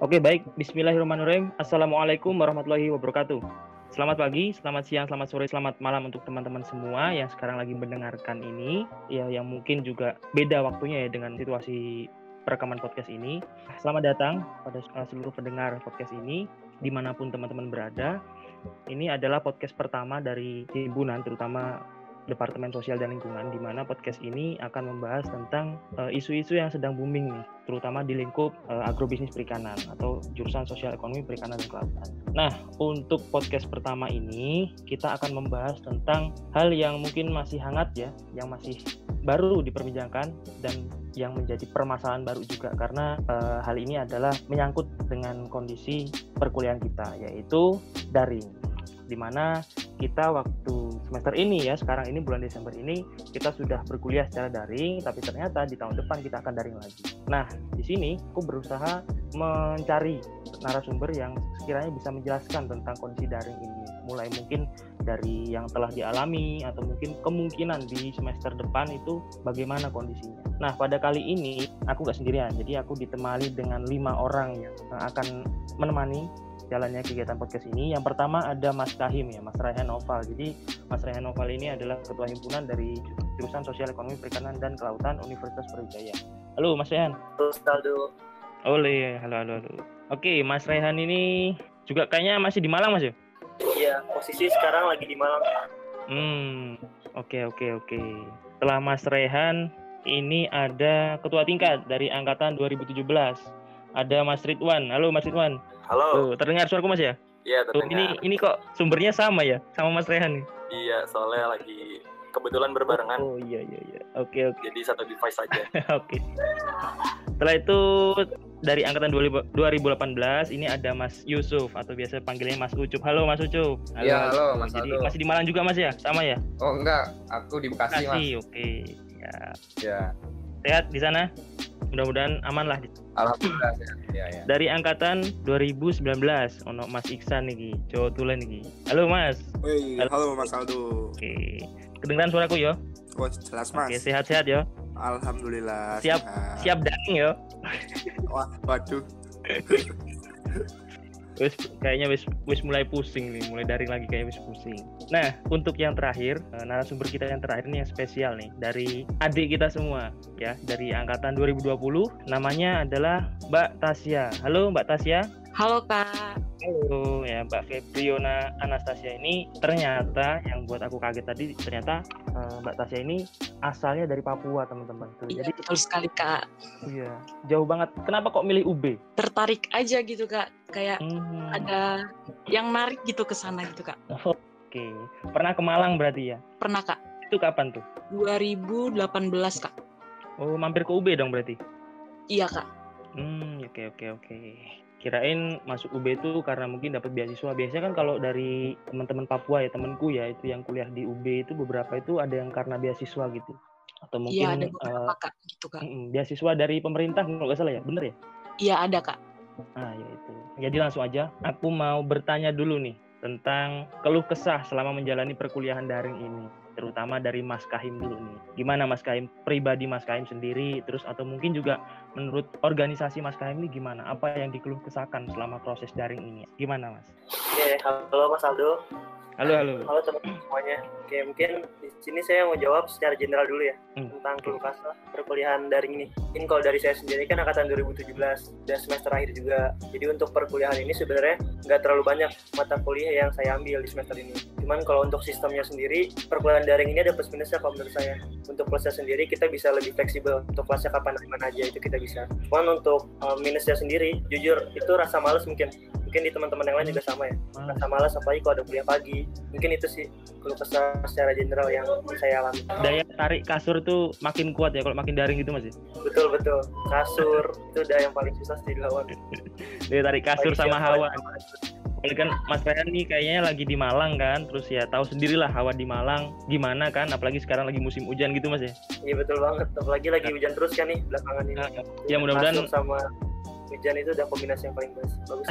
Oke, baik. Bismillahirrahmanirrahim. Assalamualaikum warahmatullahi wabarakatuh. Selamat pagi, selamat siang, selamat sore, selamat malam untuk teman-teman semua yang sekarang lagi mendengarkan ini. Ya, yang mungkin juga beda waktunya ya dengan situasi perekaman podcast ini. Selamat datang pada seluruh pendengar podcast ini, di mana pun teman-teman berada. Ini adalah podcast pertama dari Himpunan, terutama Departemen Sosial dan Lingkungan, di mana podcast ini akan membahas tentang eh, isu-isu yang sedang booming nih, terutama di lingkup uh, agrobisnis perikanan atau jurusan sosial ekonomi perikanan dan kelautan. Nah, untuk podcast pertama ini kita akan membahas tentang hal yang mungkin masih hangat ya, yang masih baru diperbincangkan dan yang menjadi permasalahan baru juga karena uh, hal ini adalah menyangkut dengan kondisi perkuliahan kita yaitu daring di mana kita waktu semester ini ya sekarang ini bulan Desember ini kita sudah berkuliah secara daring tapi ternyata di tahun depan kita akan daring lagi. Nah di sini aku berusaha mencari narasumber yang sekiranya bisa menjelaskan tentang kondisi daring ini mulai mungkin dari yang telah dialami atau mungkin kemungkinan di semester depan itu bagaimana kondisinya. Nah pada kali ini aku gak sendirian jadi aku ditemani dengan lima orang yang akan menemani jalannya kegiatan podcast ini. Yang pertama ada Mas Kahim ya, Mas Raihan Noval. Jadi Mas Raihan Noval ini adalah ketua himpunan dari jurusan Sosial Ekonomi Perikanan dan Kelautan Universitas Brawijaya. Halo Mas Raihan. Halo Saldo. Oleh, halo halo halo. Oke, Mas Raihan ini juga kayaknya masih di Malang Mas ya? Iya, posisi sekarang lagi di Malang. Hmm, oke oke oke. Setelah Mas Rehan, ini ada ketua tingkat dari angkatan 2017. Ada Mas Ridwan. Halo Mas Ridwan. Halo. Tuh, terdengar suaraku Mas ya? Iya, terdengar. Tuh, ini ini kok sumbernya sama ya? Sama Mas Rehan nih? Iya, soalnya lagi kebetulan berbarengan. Oh, iya iya iya. Oke oke. Jadi satu device saja. oke. Setelah itu dari angkatan 2018 ini ada Mas Yusuf atau biasa panggilnya Mas Ucup. Halo Mas Ucup. Iya, halo, halo Mas Jadi Aldo. masih di Malang juga Mas ya? Sama ya? Oh, enggak. Aku di Bekasi, Bekasi Mas. oke. Ya. Ya. Sehat di sana? Mudah-mudahan aman lah. Alhamdulillah sehat. Ya, ya. Dari angkatan 2019 ono Mas Iksan nih, Jawa Tulen nih. Halo Mas. Halo. halo Mas Aldo. Oke. Kedengaran suaraku yo? Oh, jelas Mas. Oke, sehat-sehat yo. Alhamdulillah. Siap sehat. siap daring yo. Wah, waduh. wis kayaknya wis wis mulai pusing nih, mulai dari lagi kayak wis pusing. Nah, untuk yang terakhir, eh, narasumber kita yang terakhir ini yang spesial nih dari adik kita semua ya, dari angkatan 2020. Namanya adalah Mbak Tasya. Halo Mbak Tasya. Halo Kak. Halo ya Mbak Febriona Anastasia ini ternyata yang buat aku kaget tadi ternyata uh, Mbak Tasya ini asalnya dari Papua teman-teman tuh. Iya, Jadi betul sekali Kak. Iya jauh banget. Kenapa kok milih UB? Tertarik aja gitu Kak. Kayak hmm. ada yang narik gitu ke sana gitu Kak. Oke. Okay. Pernah ke Malang berarti ya? Pernah Kak. Itu kapan tuh? 2018 Kak. Oh mampir ke UB dong berarti? Iya Kak. Hmm oke okay, oke okay, oke. Okay kirain masuk UB itu karena mungkin dapat beasiswa. Biasanya kan kalau dari teman-teman Papua ya temanku ya itu yang kuliah di UB itu beberapa itu ada yang karena beasiswa gitu atau iya, mungkin ya, ada beberapa, uh, kak, gitu kak. beasiswa dari pemerintah kalau nggak salah ya bener ya? Iya ada kak. Ah ya itu. Jadi langsung aja aku mau bertanya dulu nih tentang keluh kesah selama menjalani perkuliahan daring ini terutama dari Mas Kahim dulu nih. Gimana Mas Kahim pribadi Mas Kahim sendiri terus atau mungkin juga menurut organisasi Mas Kahim ini gimana? Apa yang dikeluh kesahkan selama proses daring ini? Gimana Mas? Oke, halo Mas Aldo. Halo, halo. Halo teman-teman semuanya. Oke, mungkin di sini saya mau jawab secara general dulu ya hmm. tentang keluh kesah perkuliahan daring ini. Mungkin kalau dari saya sendiri kan angkatan 2017 dan semester akhir juga. Jadi untuk perkuliahan ini sebenarnya nggak terlalu banyak mata kuliah yang saya ambil di semester ini. Cuman kalau untuk sistemnya sendiri, perkuliahan daring ini ada plus minusnya kalau menurut saya. Untuk plusnya sendiri kita bisa lebih fleksibel. Untuk kelasnya kapan mana aja itu kita bisa. Cuman untuk um, minusnya sendiri, jujur itu rasa males mungkin. Mungkin di teman-teman yang lain juga sama ya. Hmm. rasa malas apalagi kalau ada kuliah pagi. Mungkin itu sih kalau kesal secara general yang saya alami. Daya tarik kasur tuh makin kuat ya kalau makin daring gitu masih ya? betul betul. Kasur itu udah yang paling susah sih dilawan. Daya tarik kasur sama hawa Apalagi kan Mas Ferhan nih kayaknya lagi di Malang kan, terus ya tahu sendirilah hawa di Malang gimana kan, apalagi sekarang lagi musim hujan gitu Mas ya. Iya betul banget, apalagi lagi hujan terus kan nih belakangan ini. Nah, ya mudah-mudahan sama hujan itu udah kombinasi yang paling bagus. bagus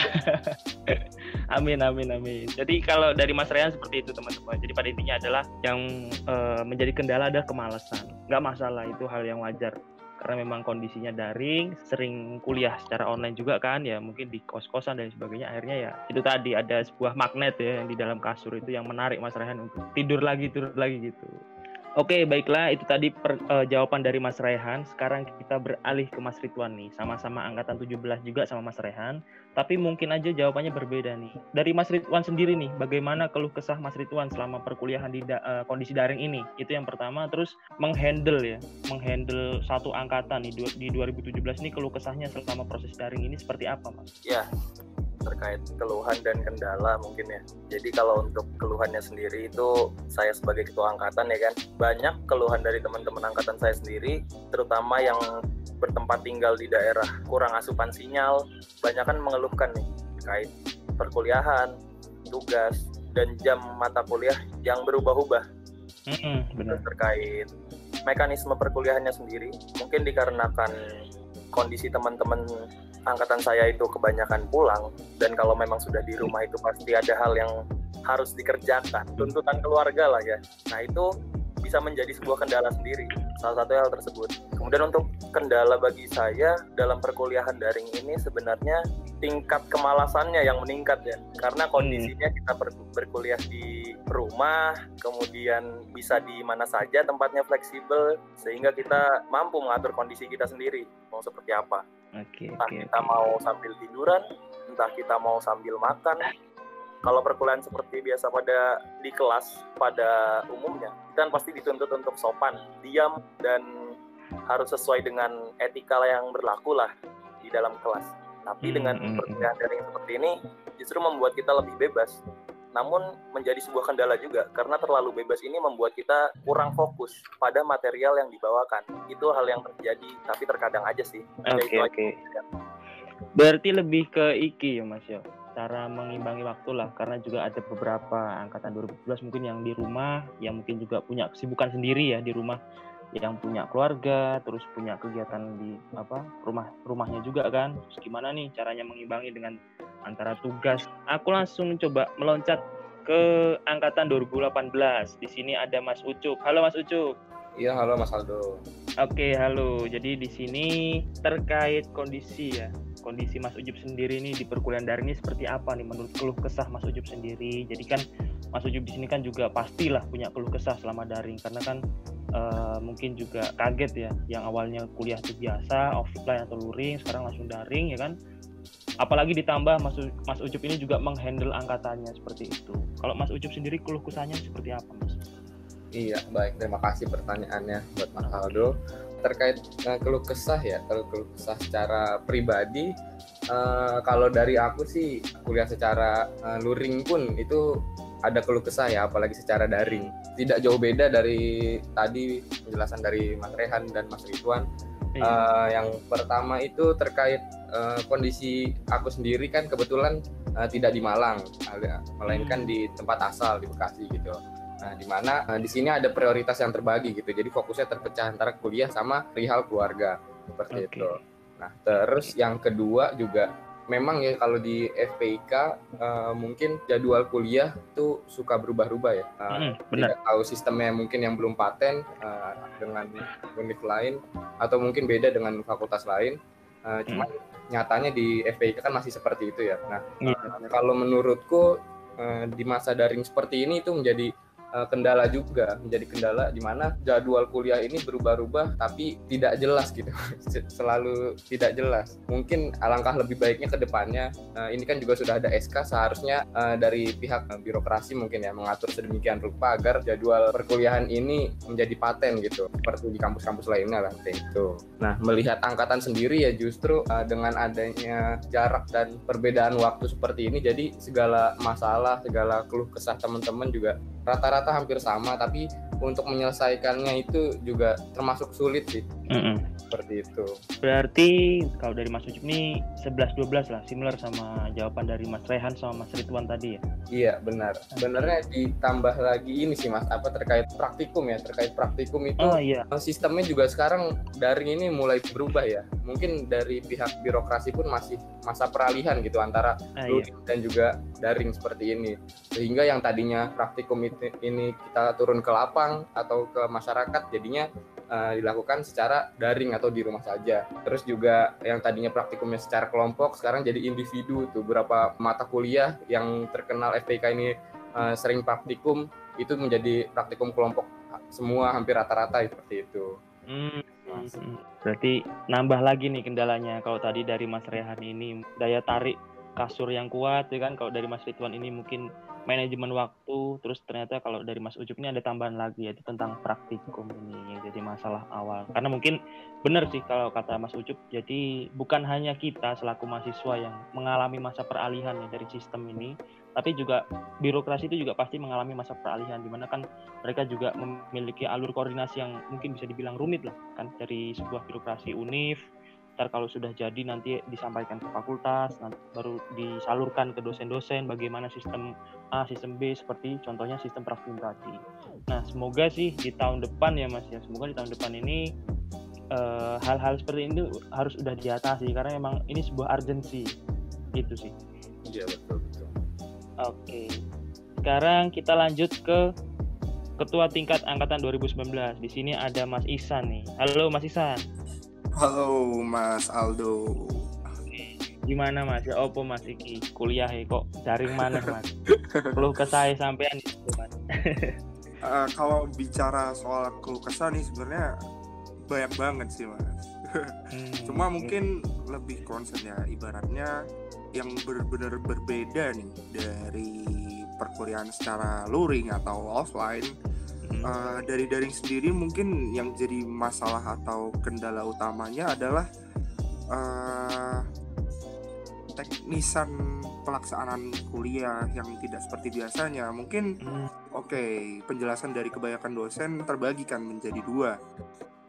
amin amin amin. Jadi kalau dari Mas Ryan seperti itu teman-teman. Jadi pada intinya adalah yang uh, menjadi kendala adalah kemalasan. Nggak masalah itu hal yang wajar. Karena memang kondisinya daring, sering kuliah secara online juga kan ya mungkin di kos-kosan dan sebagainya akhirnya ya itu tadi ada sebuah magnet ya yang di dalam kasur itu yang menarik Mas Rehan untuk tidur lagi tidur lagi gitu. Oke, baiklah itu tadi per, uh, jawaban dari Mas Rehan. Sekarang kita beralih ke Mas Ridwan nih. Sama-sama angkatan 17 juga sama Mas Rehan, tapi mungkin aja jawabannya berbeda nih. Dari Mas Ridwan sendiri nih, bagaimana keluh kesah Mas Ridwan selama perkuliahan di da, uh, kondisi daring ini? Itu yang pertama, terus menghandle ya, menghandle satu angkatan nih di 2017 ini keluh kesahnya selama proses daring ini seperti apa, Mas? Ya, terkait keluhan dan kendala mungkin ya. Jadi kalau untuk keluhannya sendiri itu saya sebagai ketua angkatan ya kan banyak keluhan dari teman-teman angkatan saya sendiri terutama yang bertempat tinggal di daerah kurang asupan sinyal banyak kan mengeluhkan nih terkait perkuliahan, tugas dan jam mata kuliah yang berubah-ubah. Mm-hmm, benar. Terkait mekanisme perkuliahannya sendiri mungkin dikarenakan kondisi teman-teman angkatan saya itu kebanyakan pulang dan kalau memang sudah di rumah itu pasti ada hal yang harus dikerjakan tuntutan keluarga lah ya. Nah itu bisa menjadi sebuah kendala sendiri salah satu hal tersebut kemudian untuk kendala bagi saya dalam perkuliahan daring ini sebenarnya tingkat kemalasannya yang meningkat ya karena hmm. kondisinya kita ber berkuliah di rumah kemudian bisa di mana saja tempatnya fleksibel sehingga kita mampu mengatur kondisi kita sendiri mau seperti apa okay, entah okay, kita okay. mau sambil tiduran entah kita mau sambil makan kalau perkuliahan seperti biasa pada di kelas pada umumnya kita kan pasti dituntut untuk sopan diam dan harus sesuai dengan etika yang berlaku lah di dalam kelas. Tapi hmm, dengan hmm, hmm. perkuliahan daring seperti ini justru membuat kita lebih bebas namun menjadi sebuah kendala juga karena terlalu bebas ini membuat kita kurang fokus pada material yang dibawakan. Itu hal yang terjadi tapi terkadang aja sih. Oke okay, oke. Okay. berarti lebih ke iki ya mas ya cara mengimbangi waktu lah. Karena juga ada beberapa angkatan 2017 mungkin yang di rumah yang mungkin juga punya kesibukan sendiri ya di rumah. Yang punya keluarga terus punya kegiatan di apa rumah rumahnya juga kan. Terus gimana nih caranya mengimbangi dengan antara tugas? Aku langsung coba meloncat ke angkatan 2018 di sini ada Mas Ucup. Halo Mas Ucup Iya, halo Mas Aldo. Oke, halo. Jadi di sini terkait kondisi ya, kondisi Mas Ucup sendiri nih di perkuliahan daring ini seperti apa nih menurut keluh kesah Mas Ucup sendiri? Jadi kan Mas Ucup di sini kan juga pastilah punya keluh kesah selama daring karena kan uh, mungkin juga kaget ya yang awalnya kuliah itu biasa offline atau luring sekarang langsung daring ya kan apalagi ditambah Mas, Mas Ucup ini juga menghandle angkatannya seperti itu kalau Mas Ucup sendiri keluh kesahnya seperti apa Mas? Iya baik. Terima kasih pertanyaannya buat Mas Aldo. Terkait uh, keluh kesah ya kalau keluh kesah secara pribadi uh, kalau dari aku sih kuliah secara uh, luring pun itu ada keluh kesah ya apalagi secara daring. Tidak jauh beda dari tadi penjelasan dari Mas Rehan dan Mas Ridwan. Iya. uh, yang pertama itu terkait uh, kondisi aku sendiri kan kebetulan uh, tidak di Malang melainkan hmm. di tempat asal di Bekasi gitu Nah, di mana uh, di sini ada prioritas yang terbagi gitu. Jadi fokusnya terpecah antara kuliah sama perihal keluarga seperti okay. itu. Nah, terus yang kedua juga memang ya kalau di FPIK uh, eh, mungkin jadwal kuliah itu suka berubah-ubah ya. Uh, mm, benar. Tidak tahu sistemnya mungkin yang belum paten uh, dengan univ lain atau mungkin beda dengan fakultas lain. Uh, cuman mm. nyatanya di FPIK kan masih seperti itu ya. Nah, mm. uh, kalau menurutku uh, di masa daring seperti ini itu menjadi uh, kendala juga menjadi kendala di mana jadwal kuliah ini berubah-ubah tapi tidak jelas gitu. Selalu tidak jelas. Mungkin alangkah lebih baiknya ke depannya uh, ini kan juga sudah ada SK seharusnya uh, dari pihak uh, birokrasi mungkin ya mengatur sedemikian rupa agar jadwal perkuliahan ini menjadi paten gitu. Seperti di kampus-kampus lainnya lah itu nah melihat angkatan sendiri ya justru uh, dengan adanya jarak dan perbedaan waktu seperti ini jadi segala masalah segala keluh kesah teman-teman juga rata-rata hampir sama tapi untuk menyelesaikannya itu juga termasuk sulit sih. Mm-hmm. Seperti itu. Berarti kalau dari Mas Ucup ini 11-12 lah, similar sama jawaban dari Mas Rehan sama Mas Ridwan tadi ya? Iya, benar. Sebenarnya ditambah lagi ini sih Mas, apa terkait praktikum ya, terkait praktikum itu oh, iya. sistemnya juga sekarang daring ini mulai berubah ya. Mungkin dari pihak birokrasi pun masih masa peralihan gitu antara ah, iya. dan juga daring seperti ini. Sehingga yang tadinya praktikum ini kita turun ke lapang atau ke masyarakat jadinya uh, dilakukan secara daring atau di rumah saja. Terus juga yang tadinya praktikumnya secara kelompok sekarang jadi individu tuh beberapa mata kuliah yang terkenal FPK ini uh, sering praktikum itu menjadi praktikum kelompok semua hampir rata-rata seperti itu. Hmm. Berarti nambah lagi nih kendalanya kalau tadi dari Mas Rehan ini daya tarik kasur yang kuat ya kan kalau dari Mas Ridwan ini mungkin manajemen waktu terus ternyata kalau dari Mas Ucup ini ada tambahan lagi yaitu tentang praktikum ini jadi masalah awal. Karena mungkin benar sih kalau kata Mas Ucup jadi bukan hanya kita selaku mahasiswa yang mengalami masa peralihan ya dari sistem ini tapi juga birokrasi itu juga pasti mengalami masa peralihan di mana kan mereka juga memiliki alur koordinasi yang mungkin bisa dibilang rumit lah kan dari sebuah birokrasi univ ntar kalau sudah jadi nanti disampaikan ke fakultas nanti baru disalurkan ke dosen-dosen bagaimana sistem A sistem B seperti contohnya sistem praktikum tadi nah semoga sih di tahun depan ya mas ya semoga di tahun depan ini eh, hal-hal uh, seperti ini harus sudah diatasi karena memang ini sebuah urgensi gitu sih iya betul betul oke sekarang kita lanjut ke Ketua Tingkat Angkatan 2019. Di sini ada Mas Isan nih. Halo Mas Isan. Halo Mas Aldo. Gimana Mas? Ya opo Mas iki kuliah ya kok daring mana Mas? Keluh kesah sampean Mas. uh, kalau bicara soal keluh kesah nih sebenarnya banyak banget sih Mas. hmm, Cuma mungkin lebih concernnya ibaratnya yang benar-benar berbeda nih dari perkuliahan secara luring atau offline uh, dari daring sendiri mungkin yang jadi masalah atau kendala utamanya adalah uh, teknisan pelaksanaan kuliah yang tidak seperti biasanya. Mungkin hmm. oke okay, penjelasan dari kebanyakan dosen terbagikan menjadi dua.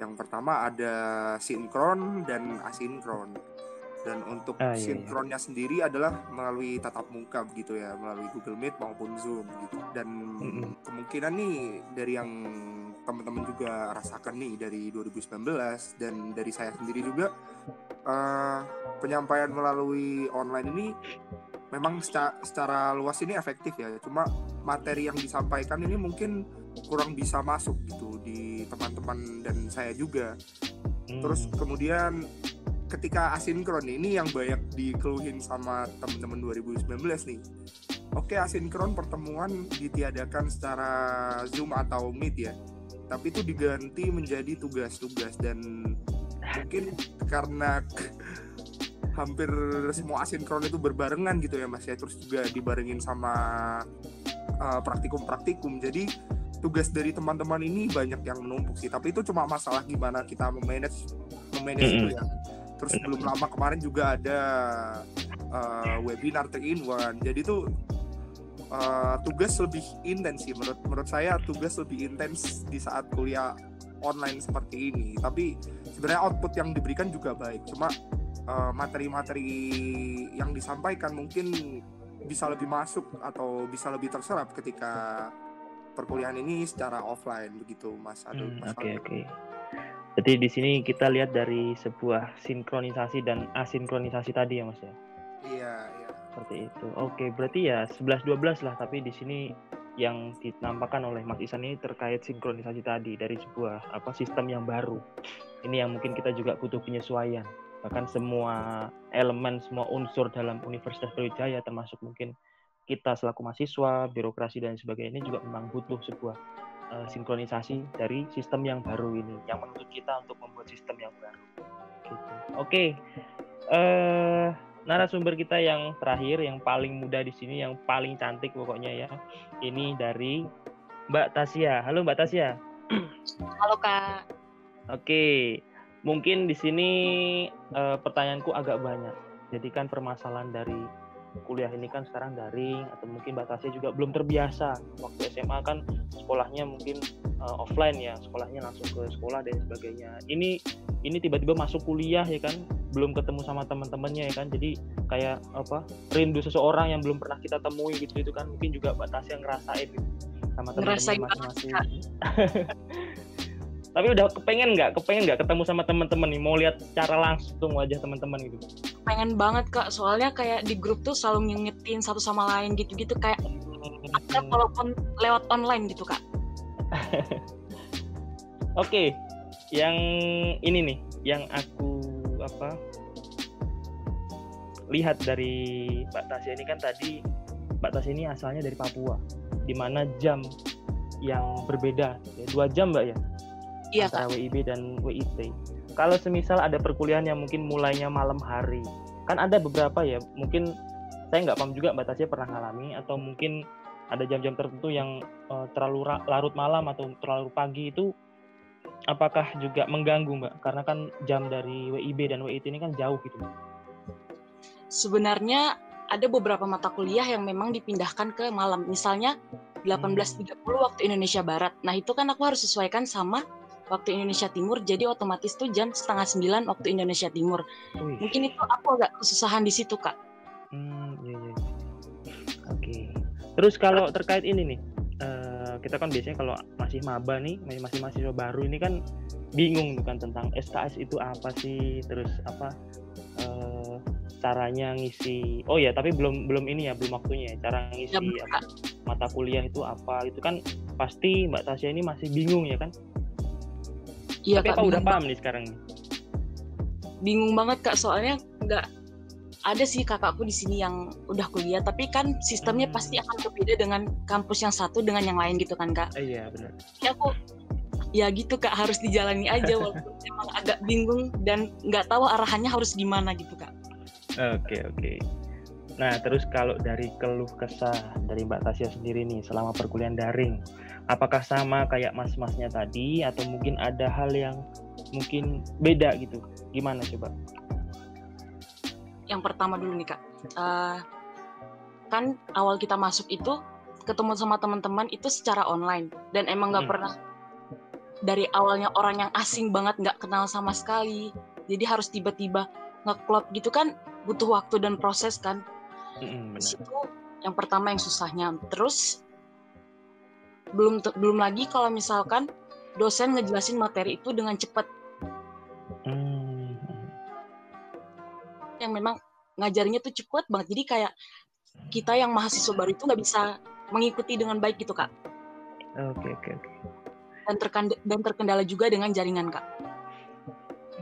Yang pertama ada sinkron dan asinkron dan untuk ah, iya, iya. sinkronnya iya. sendiri adalah melalui tatap muka begitu ya melalui Google Meet maupun Zoom gitu dan mm-hmm. kemungkinan nih dari yang teman-teman juga rasakan nih dari 2019 dan dari saya sendiri juga uh, penyampaian melalui online ini memang secara, secara luas ini efektif ya cuma materi yang disampaikan ini mungkin kurang bisa masuk gitu di teman-teman dan saya juga terus kemudian ketika asinkron ini yang banyak dikeluhin sama teman-teman 2019 nih. Oke, asinkron pertemuan ditiadakan secara Zoom atau Meet ya. Tapi itu diganti menjadi tugas-tugas dan mungkin karena hampir semua asinkron itu berbarengan gitu ya Mas ya. Terus juga dibarengin sama uh, praktikum-praktikum. Jadi tugas dari teman-teman ini banyak yang menumpuk sih. Tapi itu cuma masalah gimana kita memanage memanage mm -hmm. itu ya terus belum lama kemarin juga ada uh, webinar 3 in one. Jadi tuh uh, tugas lebih intens sih. Menurut menurut saya tugas lebih intens di saat kuliah online seperti ini. Tapi sebenarnya output yang diberikan juga baik. Cuma uh, materi-materi uh, yang disampaikan mungkin bisa lebih masuk atau bisa lebih terserap ketika perkuliahan ini secara offline begitu mas Aduh, hmm, oke oke. okay. Jadi di sini kita lihat dari sebuah sinkronisasi dan asinkronisasi tadi ya Mas ya. Iya, iya. Seperti itu. Oke, berarti ya 11 12 lah tapi di sini yang dinampakkan oleh Mas Isan ini terkait sinkronisasi tadi dari sebuah apa sistem yang baru. Ini yang mungkin kita juga butuh penyesuaian. Bahkan semua elemen, semua unsur dalam Universitas Brawijaya termasuk mungkin kita selaku mahasiswa, birokrasi dan sebagainya ini juga memang butuh sebuah uh, sinkronisasi dari sistem yang baru ini yang menuntut kita untuk membuat sistem yang baru. Gitu. Oke, okay. uh, eh, narasumber kita yang terakhir, yang paling muda di sini, yang paling cantik pokoknya ya, ini dari Mbak Tasya. Halo Mbak Tasya. Halo Kak. Oke, okay. mungkin di sini uh, pertanyaanku agak banyak. Jadi kan permasalahan dari kuliah ini kan sekarang daring atau mungkin batasnya juga belum terbiasa. Waktu SMA kan sekolahnya mungkin uh, offline ya sekolahnya langsung ke sekolah dan sebagainya. Ini ini tiba-tiba masuk kuliah ya kan belum ketemu sama teman-temannya ya kan jadi kayak apa rindu seseorang yang belum pernah kita temui gitu itu kan mungkin juga batasnya ngerasain gitu, sama teman-teman masing-masing tapi udah kepengen nggak? Kepengen nggak ketemu sama teman-teman nih? Mau lihat secara langsung wajah teman-teman gitu. Pengen banget kak. Soalnya kayak di grup tuh selalu ngingetin satu sama lain gitu-gitu. Kayak ada walaupun lewat online gitu kak. Oke. Yang ini nih yang aku apa lihat dari Mbak Tasya ini kan tadi Mbak Tasya ini asalnya dari Papua. Di mana jam yang berbeda. Ya, dua jam Mbak ya iya, antara Kak. WIB dan WIT kalau semisal ada perkuliahan yang mungkin mulainya malam hari kan ada beberapa ya mungkin saya nggak paham juga Mbak Tasya pernah ngalami atau mungkin ada jam-jam tertentu yang uh, terlalu larut malam atau terlalu pagi itu apakah juga mengganggu Mbak? Karena kan jam dari WIB dan WIT ini kan jauh gitu. Sebenarnya ada beberapa mata kuliah yang memang dipindahkan ke malam. Misalnya 18.30 hmm. waktu Indonesia Barat. Nah itu kan aku harus sesuaikan sama waktu Indonesia Timur. Jadi otomatis tuh jam setengah sembilan waktu Indonesia Timur. Wih. Mungkin itu aku agak kesusahan di situ kak. Hmm, iya, iya. Oke. Okay. Terus kalau terkait ini nih, uh, kita kan biasanya kalau masih maba nih, masih mahasiswa baru ini kan bingung bukan tentang SKS itu apa sih, terus apa uh, caranya ngisi. Oh ya, tapi belum belum ini ya, belum waktunya ya, cara ngisi ya, apa, mata kuliah itu apa itu kan pasti Mbak Tasya ini masih bingung ya kan? Iya, Tapi Kak, udah paham nih sekarang? Bingung banget Kak, soalnya nggak ada sih kakakku di sini yang udah kuliah tapi kan sistemnya hmm. pasti akan berbeda dengan kampus yang satu dengan yang lain gitu kan kak iya benar ya aku ya gitu kak harus dijalani aja walaupun emang agak bingung dan nggak tahu arahannya harus gimana gitu kak oke okay, oke okay. nah terus kalau dari keluh kesah dari mbak Tasya sendiri nih selama perkuliahan daring apakah sama kayak mas-masnya tadi atau mungkin ada hal yang mungkin beda gitu? Gimana coba? Yang pertama dulu nih kak. Uh, kan awal kita masuk itu ketemu sama teman-teman itu secara online. Dan emang nggak hmm. pernah dari awalnya orang yang asing banget nggak kenal sama sekali. Jadi harus tiba-tiba ngeklop gitu kan butuh waktu dan proses kan. Hmm, itu yang pertama yang susahnya. Terus belum belum lagi kalau misalkan dosen ngejelasin materi itu dengan cepat. Hmm. Yang memang ngajarnya tuh cepet banget. Jadi kayak kita yang mahasiswa baru itu nggak bisa mengikuti dengan baik gitu kak. Oke oke oke. Dan terkendala, dan terkendala juga dengan jaringan kak.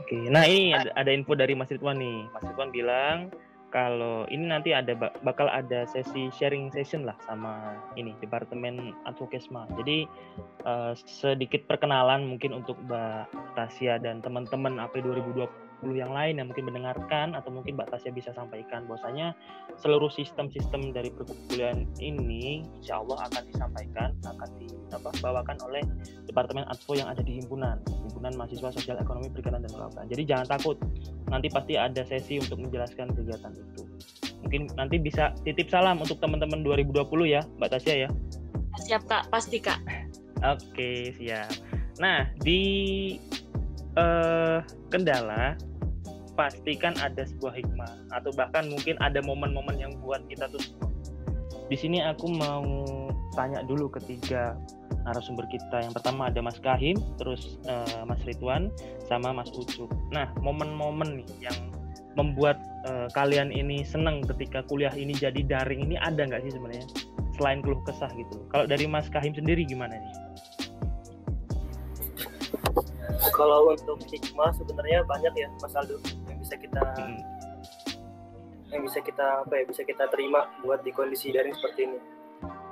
Oke. Nah ini ada, ada info dari Mas Ridwan nih. Mas Ridwan bilang kalau ini nanti ada bakal ada sesi sharing session lah sama ini departemen advokesma. Jadi uh, sedikit perkenalan mungkin untuk Mbak Tasya dan teman-teman AP 2020 yang lain yang mungkin mendengarkan atau mungkin Mbak Tasya bisa sampaikan. Bahwasanya seluruh sistem-sistem dari perkuliahan ini insya Allah akan disampaikan akan dibawakan oleh Departemen Advo yang ada di himpunan himpunan mahasiswa sosial ekonomi perikanan dan kelautan. Jadi jangan takut nanti pasti ada sesi untuk menjelaskan kegiatan itu. Mungkin nanti bisa titip salam untuk teman-teman 2020 ya Mbak Tasya ya. Siap kak. Pasti kak. Oke siap. Nah di uh, kendala pastikan ada sebuah hikmah atau bahkan mungkin ada momen-momen yang buat kita tuh di sini aku mau tanya dulu ketiga narasumber kita. Yang pertama ada Mas Kahim terus uh, Mas Ridwan sama Mas Ucup nah momen-momen nih yang membuat uh, kalian ini senang ketika kuliah ini jadi daring ini ada nggak sih sebenarnya? Selain keluh kesah gitu. Kalau dari Mas Kahim sendiri gimana nih? Kalau untuk hikmah sebenarnya banyak ya Mas Aldo bisa kita hmm. yang bisa kita apa ya bisa kita terima buat di kondisi daring seperti ini.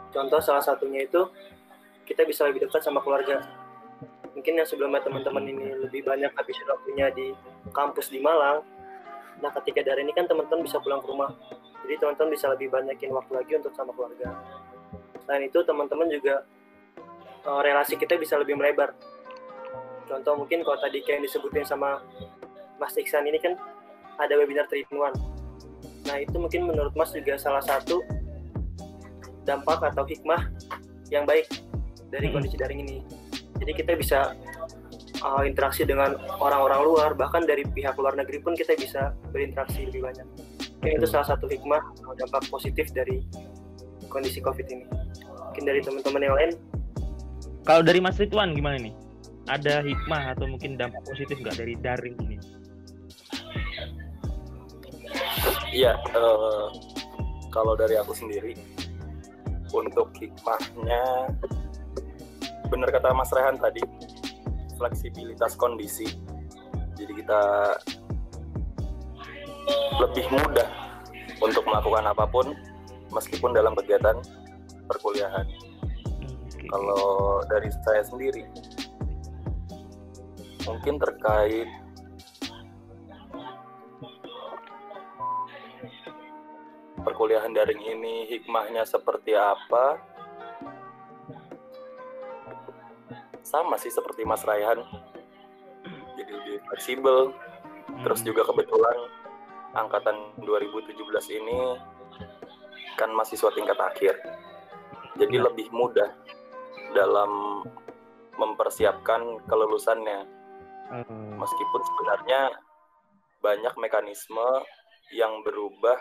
Contoh salah satunya itu kita bisa lebih dekat sama keluarga. Mungkin yang sebelumnya teman-teman ini lebih banyak habis waktunya di kampus di Malang. Nah ketika dari ini kan teman-teman bisa pulang ke rumah. Jadi teman-teman bisa lebih banyakin waktu lagi untuk sama keluarga. Selain itu teman-teman juga uh, relasi kita bisa lebih melebar. Contoh mungkin kalau tadi kayak disebutin sama Mas Iksan ini kan ada webinar 3 in Nah itu mungkin menurut Mas juga salah satu dampak atau hikmah yang baik dari kondisi daring ini. Jadi kita bisa uh, interaksi dengan orang-orang luar, bahkan dari pihak luar negeri pun kita bisa berinteraksi lebih banyak. Mungkin itu salah satu hikmah atau dampak positif dari kondisi COVID ini. Mungkin dari teman-teman yang lain. Kalau dari Mas Ridwan gimana nih? Ada hikmah atau mungkin dampak positif nggak dari daring ini? Iya, uh, kalau dari aku sendiri untuk hikmahnya benar kata Mas Rehan tadi fleksibilitas kondisi jadi kita lebih mudah untuk melakukan apa pun meskipun dalam kegiatan perkuliahan okay. kalau dari saya sendiri mungkin terkait perkuliahan daring ini hikmahnya seperti apa sama sih seperti Mas Raihan jadi lebih fleksibel terus hmm. juga kebetulan angkatan 2017 ini kan mahasiswa tingkat akhir jadi ya. lebih mudah dalam mempersiapkan kelulusannya hmm. meskipun sebenarnya banyak mekanisme yang berubah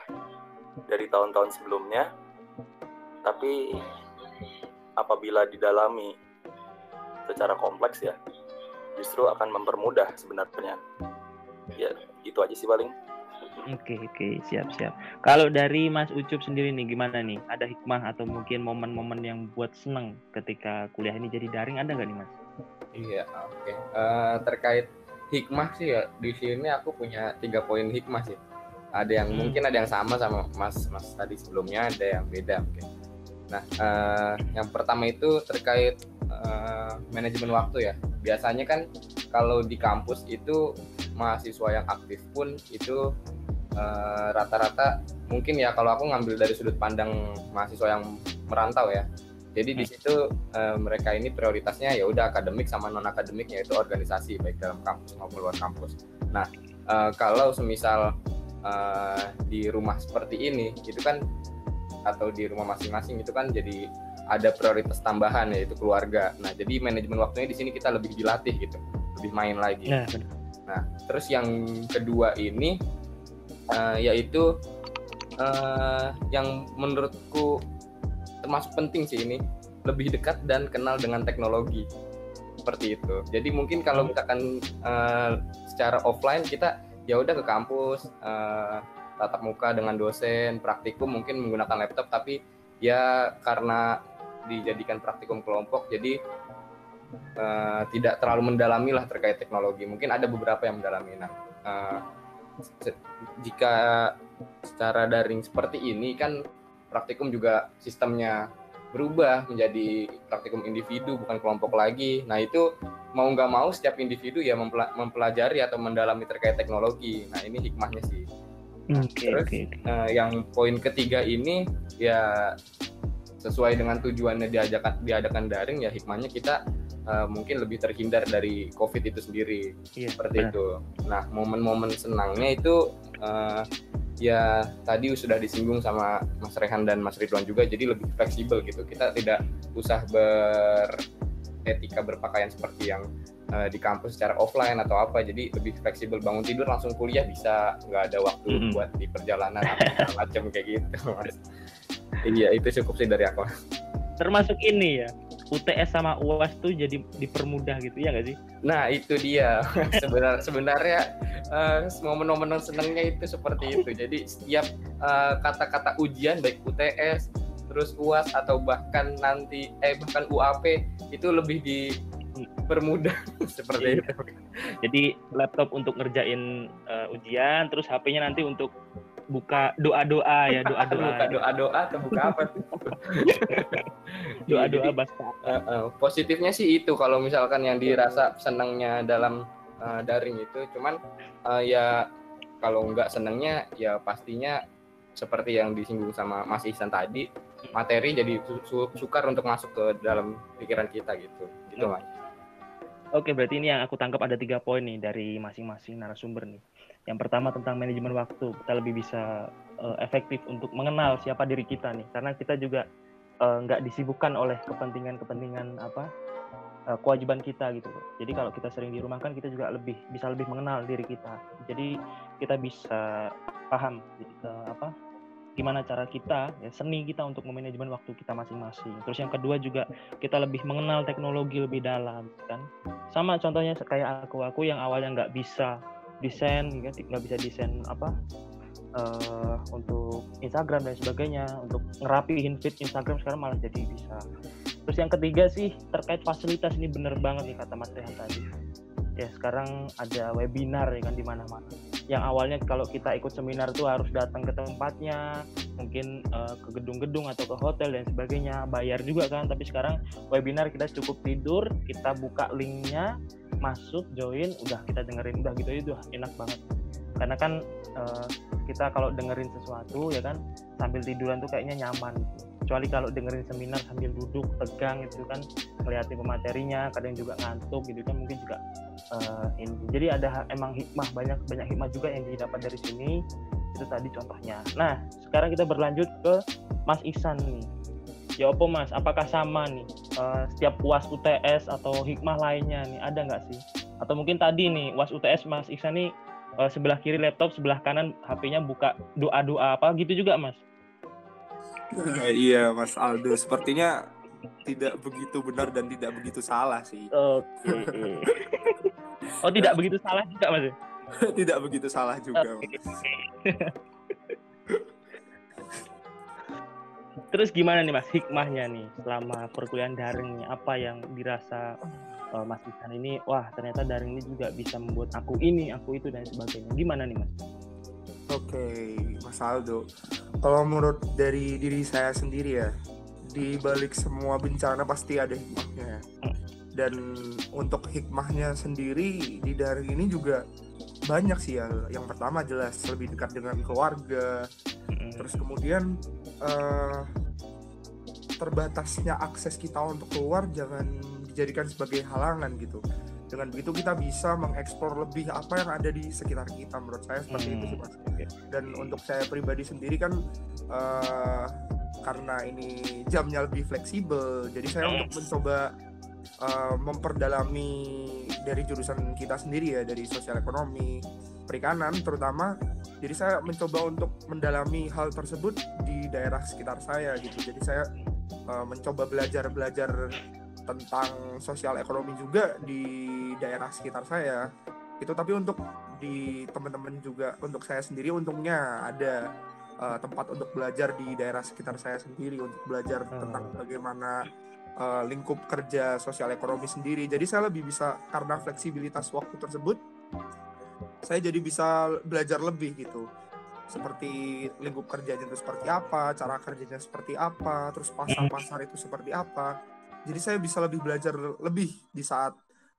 dari tahun-tahun sebelumnya tapi apabila didalami secara kompleks ya justru akan mempermudah sebenarnya ya itu aja sih paling Oke oke siap siap. Kalau dari Mas Ucup sendiri nih gimana nih? Ada hikmah atau mungkin momen-momen yang buat seneng ketika kuliah ini jadi daring ada nggak nih Mas? Iya oke. Okay. Uh, eh, terkait hikmah sih ya di sini aku punya tiga poin hikmah sih ada yang hmm. mungkin ada yang sama sama mas mas tadi sebelumnya ada yang beda mungkin nah uh, yang pertama itu terkait uh, manajemen waktu ya biasanya kan kalau di kampus itu mahasiswa yang aktif pun itu rata rata-rata mungkin ya kalau aku ngambil dari sudut pandang mahasiswa yang merantau ya jadi di hmm. situ uh, mereka ini prioritasnya ya udah akademik sama non akademik yaitu organisasi baik dalam kampus maupun luar kampus nah uh, kalau semisal uh, di rumah seperti ini itu kan atau di rumah masing-masing itu kan jadi ada prioritas tambahan yaitu keluarga. Nah, jadi manajemen waktunya di sini kita lebih dilatih gitu, lebih main lagi. Nah, nah terus yang kedua ini uh, yaitu uh, yang menurutku termasuk penting sih ini lebih dekat dan kenal dengan teknologi seperti itu. Jadi mungkin kalau misalkan uh, secara offline kita ya udah ke kampus uh, tatap muka dengan dosen praktikum mungkin menggunakan laptop tapi ya karena dijadikan praktikum kelompok jadi uh, tidak terlalu mendalami lah terkait teknologi mungkin ada beberapa yang mendalami nah uh, jika secara daring seperti ini kan praktikum juga sistemnya berubah menjadi praktikum individu bukan kelompok lagi. Nah itu mau nggak mau setiap individu ya mempelajari atau mendalami terkait teknologi. Nah ini hikmahnya sih. Okay, Terus okay, okay. Uh, yang poin ketiga ini ya sesuai dengan tujuannya diadakan diadakan daring ya hikmahnya kita uh, mungkin lebih terhindar dari COVID itu sendiri yeah, seperti benar. itu. Nah momen-momen senangnya itu uh, ya tadi sudah disinggung sama Mas Rehan dan Mas Ridwan juga jadi lebih fleksibel gitu kita tidak usah beretika berpakaian seperti yang uh, di kampus secara offline atau apa jadi lebih fleksibel bangun tidur langsung kuliah bisa nggak ada waktu mm -hmm. buat di perjalanan atau macam kayak gitu mas iya itu cukup sih dari aku termasuk ini ya UTS sama UAS tuh jadi dipermudah gitu ya nggak sih? Nah itu dia sebenarnya sebenarnya uh, momen-momen senangnya itu seperti itu. Jadi setiap kata eh, kata-kata ujian baik UTS terus UAS atau bahkan nanti eh bahkan UAP itu lebih dipermudah seperti iya. itu. Jadi laptop untuk ngerjain uh, ujian, terus HP-nya nanti untuk buka doa-doa ya doa-doa buka doa-doa atau buka apa doa-doa bahasa uh, uh, positifnya sih itu kalau misalkan yang dirasa senangnya dalam uh, daring itu cuman uh, ya kalau nggak senangnya ya pastinya seperti yang disinggung sama Mas Ihsan tadi materi jadi su su sukar untuk masuk ke dalam pikiran kita gitu. Gitu mas. Oke berarti ini yang aku tangkap ada tiga poin nih dari masing-masing narasumber nih. Yang pertama tentang manajemen waktu, kita lebih bisa uh, efektif untuk mengenal siapa diri kita nih, karena kita juga uh, nggak disibukkan oleh kepentingan-kepentingan apa uh, kewajiban kita gitu. Jadi kalau kita sering di rumah kan kita juga lebih bisa lebih mengenal diri kita. Jadi kita bisa paham jadi, uh, apa gimana cara kita ya seni kita untuk memanajemen waktu kita masing-masing. Terus yang kedua juga kita lebih mengenal teknologi lebih dalam kan. Sama contohnya kayak aku aku yang awalnya nggak bisa desain kan nggak bisa desain apa uh, untuk Instagram dan sebagainya untuk ngerapihin feed Instagram sekarang malah jadi bisa terus yang ketiga sih terkait fasilitas ini bener banget nih kata Mas Rehan tadi ya sekarang ada webinar ya kan di mana-mana. Yang awalnya kalau kita ikut seminar tuh harus datang ke tempatnya mungkin uh, ke gedung-gedung atau ke hotel dan sebagainya bayar juga kan. Tapi sekarang webinar kita cukup tidur kita buka linknya masuk join udah kita dengerin udah gitu itu enak banget. Karena kan uh, kita kalau dengerin sesuatu ya kan sambil tiduran tuh kayaknya nyaman. gitu. Kecuali kalau dengerin seminar sambil duduk tegang itu kan ngeliatin pematerinya kadang juga ngantuk gitu kan mungkin juga uh, ini. Jadi ada emang hikmah banyak banyak hikmah juga yang didapat dari sini. Itu tadi contohnya. Nah sekarang kita berlanjut ke Mas Iksan nih. Ya opo Mas? Apakah sama nih uh, setiap puas UTS atau hikmah lainnya nih? Ada nggak sih? Atau mungkin tadi nih was UTS Mas Iksan nih uh, sebelah kiri laptop sebelah kanan HP-nya buka doa-doa apa? Gitu juga Mas iya Mas Aldo sepertinya tidak begitu benar dan tidak begitu salah sih. Oke. Okay. oh tidak begitu salah juga mas? tidak begitu salah juga. Okay. Terus gimana nih mas hikmahnya nih selama perkuliahan daring nih apa yang dirasa uh, Mas Isan ini wah ternyata daring ini juga bisa membuat aku ini aku itu dan sebagainya gimana nih mas? Oke okay, Mas Aldo. Kalau menurut dari diri saya sendiri ya di balik semua bencana pasti ada hikmahnya. Dan untuk hikmahnya sendiri di daring ini juga banyak sih ya yang pertama jelas lebih dekat dengan keluarga. Terus kemudian uh, terbatasnya akses kita untuk keluar jangan dijadikan sebagai halangan gitu dengan begitu kita bisa mengeksplor lebih apa yang ada di sekitar kita menurut saya seperti hmm. itu sih mas. Dan untuk saya pribadi sendiri kan uh, karena ini jamnya lebih fleksibel jadi saya untuk mencoba uh, memperdalami dari jurusan kita sendiri ya dari sosial ekonomi perikanan terutama jadi saya mencoba untuk mendalami hal tersebut di daerah sekitar saya gitu. Jadi saya uh, mencoba belajar belajar tentang sosial ekonomi juga di daerah sekitar saya itu tapi untuk di teman-teman juga untuk saya sendiri untungnya ada uh, tempat untuk belajar di daerah sekitar saya sendiri untuk belajar hmm. tentang bagaimana uh, lingkup kerja sosial ekonomi sendiri. Jadi saya lebih bisa karena fleksibilitas waktu tersebut, saya jadi bisa belajar lebih gitu. Seperti lingkup kerjanya itu seperti apa, cara kerjanya seperti apa, terus pasar-pasar itu seperti apa. Jadi saya bisa lebih belajar lebih di saat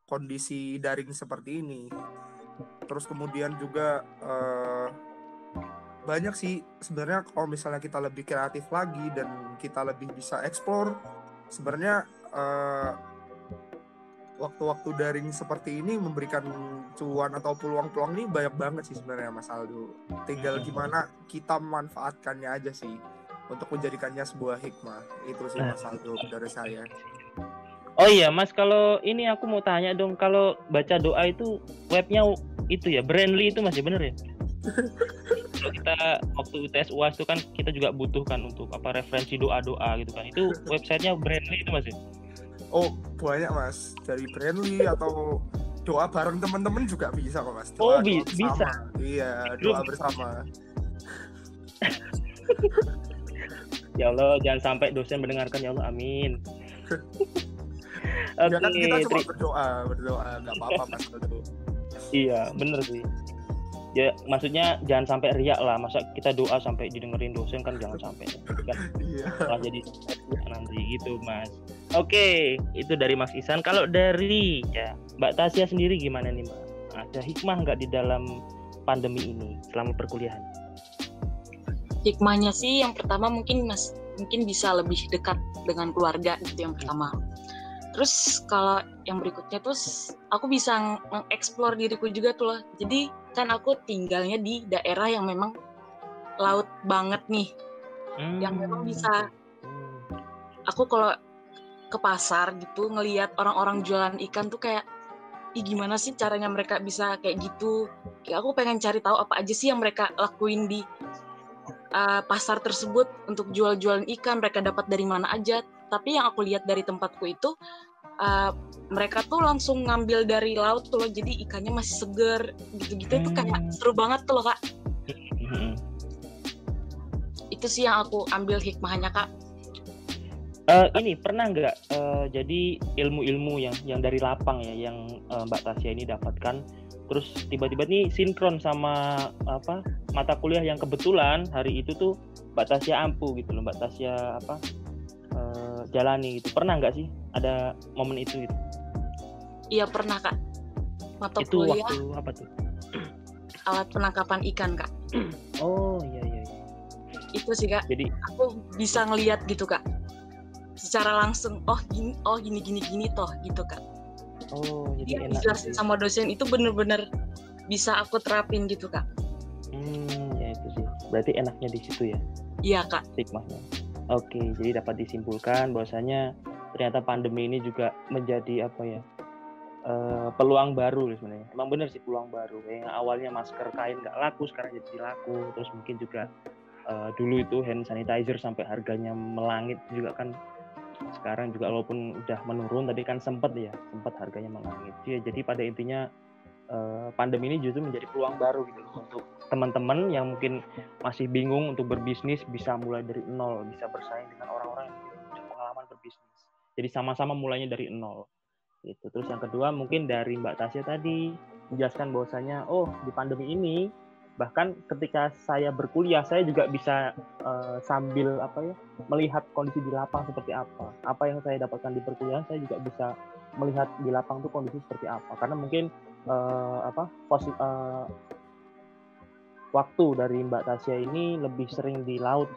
kondisi daring seperti ini. Terus kemudian juga uh, banyak sih sebenarnya kalau misalnya kita lebih kreatif lagi dan kita lebih bisa explore sebenarnya uh, waktu-waktu daring seperti ini memberikan cuan atau peluang-peluang ini banyak banget sih sebenarnya Mas Aldo. Tinggal gimana kita memanfaatkannya aja sih untuk menjadikannya sebuah hikmah. Itu sih Mas Aldo dari saya. Oh iya Mas, kalau ini aku mau tanya dong, kalau baca doa itu webnya itu ya, Brandly itu masih bener ya? kalau kita waktu UTS UAS itu kan kita juga butuhkan untuk apa referensi doa-doa gitu kan. Itu websitenya Brandly itu Mas ya? Oh, banyak Mas. Dari Brandly atau doa bareng teman-teman juga bisa kok Mas. Doa, oh, bi doa bisa. Iya, doa bersama. ya Allah, jangan sampai dosen mendengarkan ya Allah. Amin. Oke, ya kan kita cuma berdoa, berdoa, nggak apa-apa Mas. iya, bener sih. Ya maksudnya jangan sampai riak lah. Masa kita doa sampai didengerin dosen kan jangan sampai. Kan? Yeah. jadi nanti gitu mas. Oke itu dari mas Isan. Kalau dari ya mbak Tasya sendiri gimana nih mbak? Ada hikmah nggak di dalam pandemi ini selama perkuliahan? Hikmahnya sih yang pertama mungkin mas mungkin bisa lebih dekat dengan keluarga itu yang pertama. Terus kalau yang berikutnya terus aku bisa mengeksplor diriku juga tuh loh. Jadi kan aku tinggalnya di daerah yang memang laut banget nih. Hmm. yang memang bisa aku kalau ke pasar gitu ngelihat orang-orang jualan ikan tuh kayak Ih, gimana sih caranya mereka bisa kayak gitu? Kayak aku pengen cari tahu apa aja sih yang mereka lakuin di uh, pasar tersebut untuk jual-jualan ikan mereka dapat dari mana aja. Tapi yang aku lihat dari tempatku itu uh, mereka tuh langsung ngambil dari laut tuh loh jadi ikannya masih seger. Gitu-gitu hmm. itu kayak seru banget tuh loh kak. Hmm. itu sih yang aku ambil hikmahnya kak. Uh, ini pernah nggak uh, jadi ilmu-ilmu yang yang dari lapang ya yang uh, Mbak Tasya ini dapatkan terus tiba-tiba nih sinkron sama apa mata kuliah yang kebetulan hari itu tuh Mbak Tasya ampuh gitu loh Mbak Tasya apa uh, jalani gitu. Pernah nggak sih ada momen itu gitu? Iya pernah kak. Mata itu kuliah. waktu apa tuh? Alat penangkapan ikan kak. Oh iya iya, iya. itu sih kak. Jadi aku bisa ngelihat gitu kak. Secara langsung oh gini oh gini gini gini toh gitu kak Oh, jadi yang enak. dijelasin gitu. sama dosen itu bener-bener bisa aku terapin gitu kak Hmm, ya itu sih. Berarti enaknya di situ ya, iya kak hikmahnya. Oke, jadi dapat disimpulkan bahwasanya ternyata pandemi ini juga menjadi apa ya? eh, peluang baru sebenarnya. Emang bener sih peluang baru. Yang awalnya masker kain nggak laku, sekarang jadi laku. Terus mungkin juga eh, dulu itu hand sanitizer sampai harganya melangit juga kan sekarang juga walaupun udah menurun tapi kan sempat ya sempat harganya melangit ya, jadi pada intinya eh, pandemi ini justru menjadi peluang baru gitu untuk teman-teman yang mungkin masih bingung untuk berbisnis bisa mulai dari nol bisa bersaing dengan orang-orang yang punya pengalaman berbisnis. Jadi sama-sama mulainya dari nol. Gitu. Terus yang kedua mungkin dari Mbak Tasya tadi menjelaskan bahwasanya oh di pandemi ini bahkan ketika saya berkuliah saya juga bisa eh, sambil apa ya melihat kondisi di lapang seperti apa. Apa yang saya dapatkan di perkuliahan saya juga bisa melihat di lapang tuh kondisi seperti apa. Karena mungkin eh, apa posi, eh, waktu dari Mbak Tasya ini lebih sering di laut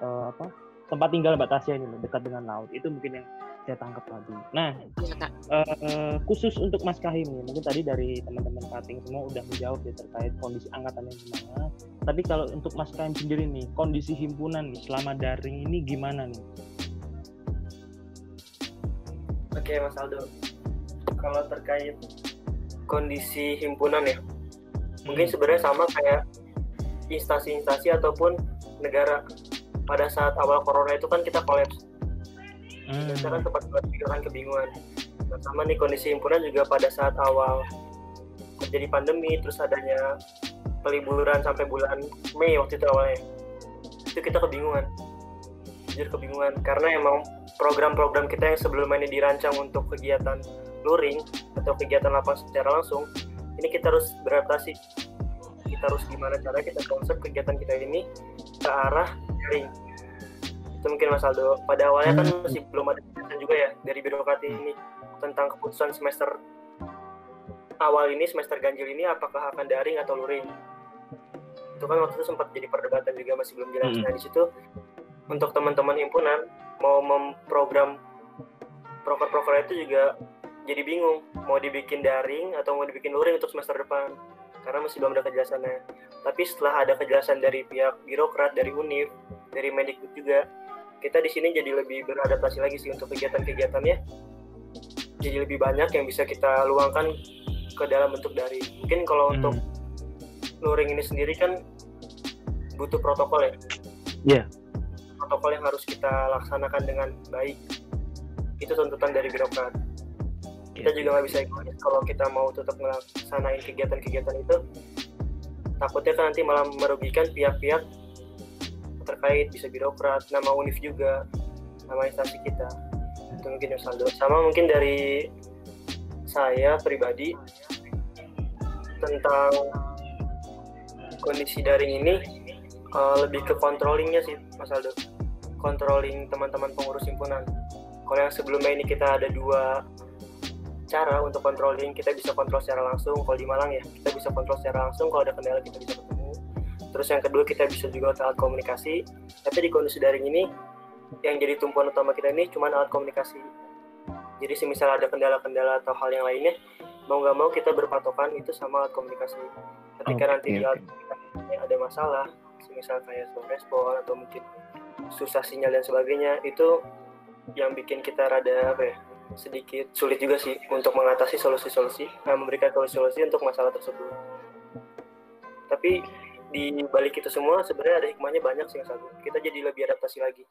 eh, apa tempat tinggal Mbak Tasya ini dekat dengan laut. Itu mungkin yang saya tangkap tadi. Nah kak. eh, khusus untuk Mas Kahim nih, mungkin tadi dari teman-teman cutting semua udah menjawab ya terkait kondisi angkatan yang gimana. Tapi kalau untuk Mas Kahim sendiri nih, kondisi himpunan nih selama daring ini gimana nih? Oke Mas Aldo, kalau terkait kondisi himpunan ya, mungkin sebenarnya sama kayak instansi-instansi ataupun negara. Pada saat awal corona itu kan kita kolaps Hmm, kan tempat juga kan kebingungan. Nah, sama nih kondisi himpunan juga pada saat awal terjadi pandemi terus adanya peliburan sampai bulan Mei waktu itu awalnya. Itu kita kebingungan. Jujur kebingungan. Karena emang program-program kita yang sebelumnya ini dirancang untuk kegiatan luring atau kegiatan lapang secara langsung ini kita harus beradaptasi. Kita harus gimana cara kita konsep kegiatan kita ini ke arah daring itu mungkin Mas Aldo. Pada awalnya kan masih belum ada kejelasan juga ya dari birokrat ini tentang keputusan semester awal ini semester ganjil ini apakah akan daring atau luring? Itu kan waktu itu sempat jadi perdebatan juga masih belum jelas. Hmm. nah di situ untuk teman-teman himpunan mau memprogram proker-proker itu juga jadi bingung. Mau dibikin daring atau mau dibikin luring untuk semester depan? Karena masih belum ada kejelasannya. Tapi setelah ada kejelasan dari pihak birokrat dari univ dari Mendikbud juga kita di sini jadi lebih beradaptasi lagi sih untuk kegiatan-kegiatannya. Jadi lebih banyak yang bisa kita luangkan ke dalam bentuk dari. Mungkin kalau Hmm. untuk luring ini sendiri kan butuh protokol ya? Iya. protokol yang harus kita laksanakan dengan baik. Itu tuntutan dari birokrat. Kita juga nggak bisa egois kalau kita mau tetap melaksanain kegiatan-kegiatan itu. Takutnya kan nanti malah merugikan pihak-pihak terkait bisa birokrat nama univ juga nama instansi kita. Itu mungkin yang saldo sama mungkin dari saya pribadi tentang kondisi daring ini eh, lebih ke controllingnya sih Mas Aldo. Controlling teman-teman pengurus himpunan. Kalau yang sebelumnya ini kita ada dua cara untuk controlling kita bisa kontrol secara langsung. Kalau di Malang ya kita bisa kontrol secara langsung. Kalau ada kendala kita bisa ketemu terus yang kedua kita bisa juga alat komunikasi. Tapi di kondisi daring ini yang jadi tumpuan utama kita ini cuma alat komunikasi. Jadi semisal ada kendala-kendala atau hal yang lainnya mau nggak mau kita berpatokan itu sama alat komunikasi. Ketika Oke, nanti di alat komunikasinya ada masalah semisal kayak slow respon atau mungkin susah sinyal dan sebagainya itu yang bikin kita rada apa ya sedikit sulit juga sih untuk mengatasi solusi-solusi nah, memberikan solusi-solusi untuk masalah tersebut. Tapi di balik itu semua sebenarnya ada hikmahnya banyak sih Mas Agung. kita jadi lebih adaptasi lagi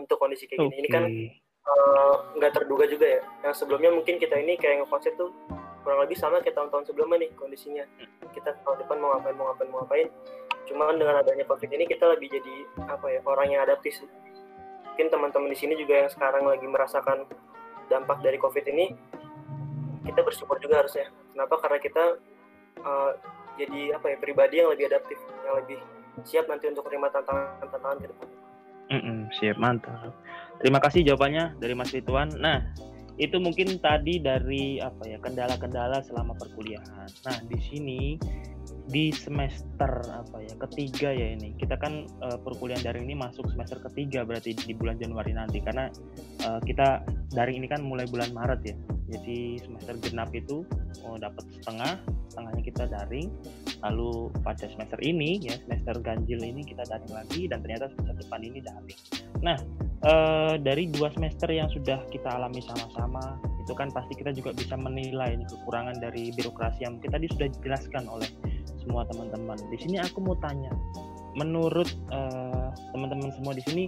untuk kondisi kayak gini ini kan eh, nggak terduga juga ya yang sebelumnya mungkin kita ini kayak ngekonsep tuh kurang lebih sama kayak tahun-tahun sebelumnya nih kondisinya kita tahun depan mau ngapain mau ngapain mau ngapain cuman dengan adanya covid ini kita lebih jadi apa ya orang yang adaptif sih mungkin teman-teman di sini juga yang sekarang lagi merasakan dampak dari COVID ini, kita bersyukur juga harusnya. Kenapa? Karena kita uh, jadi apa ya pribadi yang lebih adaptif, yang lebih siap nanti untuk menerima tantangan-tantangan ke depan. Mm -mm, siap mantap. Terima kasih jawabannya dari Mas Rituan. Nah, itu mungkin tadi dari apa ya kendala-kendala selama perkuliahan. Nah di sini di semester apa ya ketiga ya ini kita kan uh, perkuliahan daring ini masuk semester ketiga berarti di bulan Januari nanti karena uh, kita daring ini kan mulai bulan Maret ya jadi semester genap itu oh, dapat setengah setengahnya kita daring lalu pada semester ini ya semester ganjil ini kita daring lagi dan ternyata semester depan ini daring nah uh, dari dua semester yang sudah kita alami sama-sama itu kan pasti kita juga bisa menilai kekurangan dari birokrasi yang mungkin tadi sudah dijelaskan oleh semua teman-teman. Di sini aku mau tanya, menurut uh, teman-teman semua di sini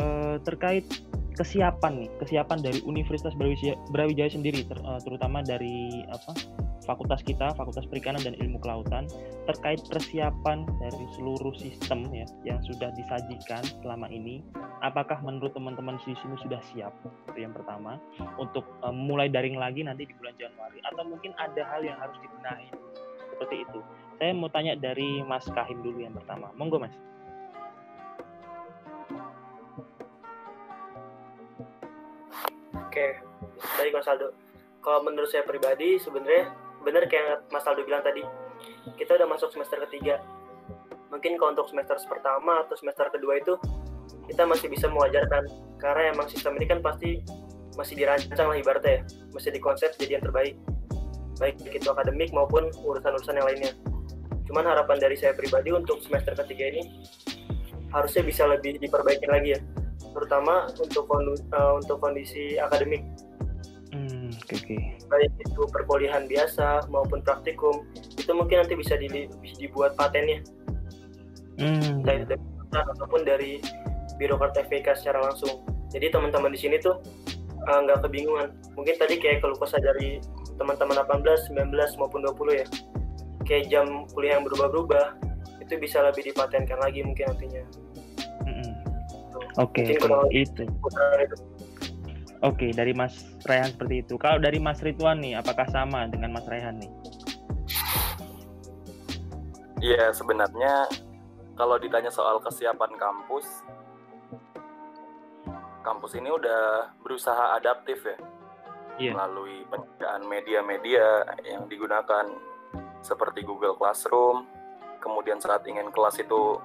uh, terkait kesiapan nih, kesiapan dari Universitas Brawijaya, Brawijaya sendiri, ter, uh, terutama dari apa fakultas kita, Fakultas Perikanan dan Ilmu Kelautan, terkait persiapan dari seluruh sistem ya yang sudah disajikan selama ini. Apakah menurut teman-teman di sini sudah siap? Itu yang pertama. Untuk uh, mulai daring lagi nanti di bulan Januari, atau mungkin ada hal yang harus dibenahi seperti itu. Saya mau tanya dari Mas Kahim dulu yang pertama. Monggo Mas. Oke, baik Mas Aldo. Kalau menurut saya pribadi sebenarnya benar kayak Mas Aldo bilang tadi, kita udah masuk semester ketiga. Mungkin kalau untuk semester pertama atau semester kedua itu kita masih bisa mewajarkan karena emang sistem ini kan pasti masih dirancang lah ibaratnya ya, masih dikonsep jadi yang terbaik. Baik itu akademik maupun urusan-urusan yang lainnya. Cuman harapan dari saya pribadi untuk semester ketiga ini harusnya bisa lebih diperbaiki lagi ya terutama untuk uh, untuk kondisi akademik hmm, okay, okay. baik itu perkuliahan biasa maupun praktikum itu mungkin nanti bisa di, dibuat patennya hmm. dari ataupun dari birokrat FPK secara langsung jadi teman-teman di sini tuh uh, nggak uh, kebingungan mungkin tadi kayak keluh kesah dari teman-teman 18, 19 maupun 20 ya kayak jam kuliah yang berubah-berubah itu bisa lebih dipatenkan lagi mungkin nantinya. Oke, okay, okay. itu. Oke, okay, dari Mas Rehan seperti itu. Kalau dari Mas Ridwan nih, apakah sama dengan Mas Rehan nih? Iya, sebenarnya kalau ditanya soal kesiapan kampus, kampus ini udah berusaha adaptif ya, yeah. melalui penyediaan media-media yang digunakan seperti Google Classroom, kemudian saat ingin kelas itu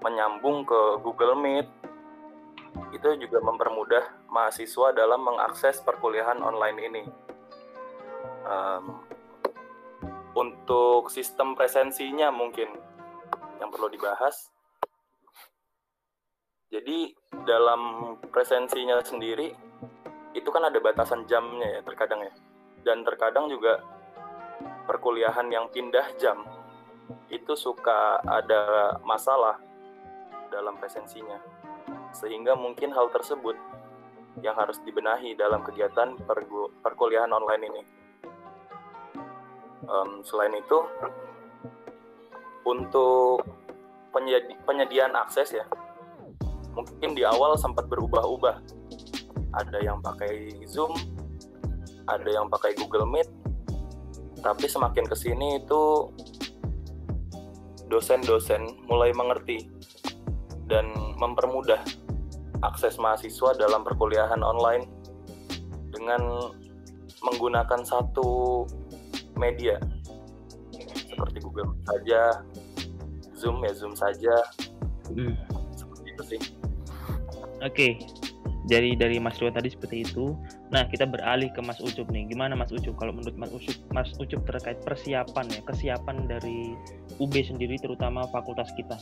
menyambung ke Google Meet, itu juga mempermudah mahasiswa dalam mengakses perkuliahan online ini. Um, untuk sistem presensinya mungkin yang perlu dibahas. Jadi dalam presensinya sendiri itu kan ada batasan jamnya ya terkadang ya. Dan terkadang juga perkuliahan yang pindah jam itu suka ada masalah dalam presensinya sehingga mungkin hal tersebut yang harus dibenahi dalam kegiatan perkuliahan online ini. Um, selain itu, untuk penyedi penyediaan akses ya, mungkin di awal sempat berubah-ubah. Ada yang pakai Zoom, ada yang pakai Google Meet, tapi semakin ke sini itu dosen-dosen mulai mengerti dan mempermudah akses mahasiswa dalam perkuliahan online dengan menggunakan satu media seperti Google saja, Zoom ya Zoom saja, hmm. seperti itu sih. Oke, okay. dari dari Mas Ridwan tadi seperti itu. Nah, kita beralih ke Mas Ucup nih. Gimana Mas Ucup kalau menurut Mas Ucup, Mas Ucup terkait persiapan ya, kesiapan dari UB sendiri terutama fakultas kita?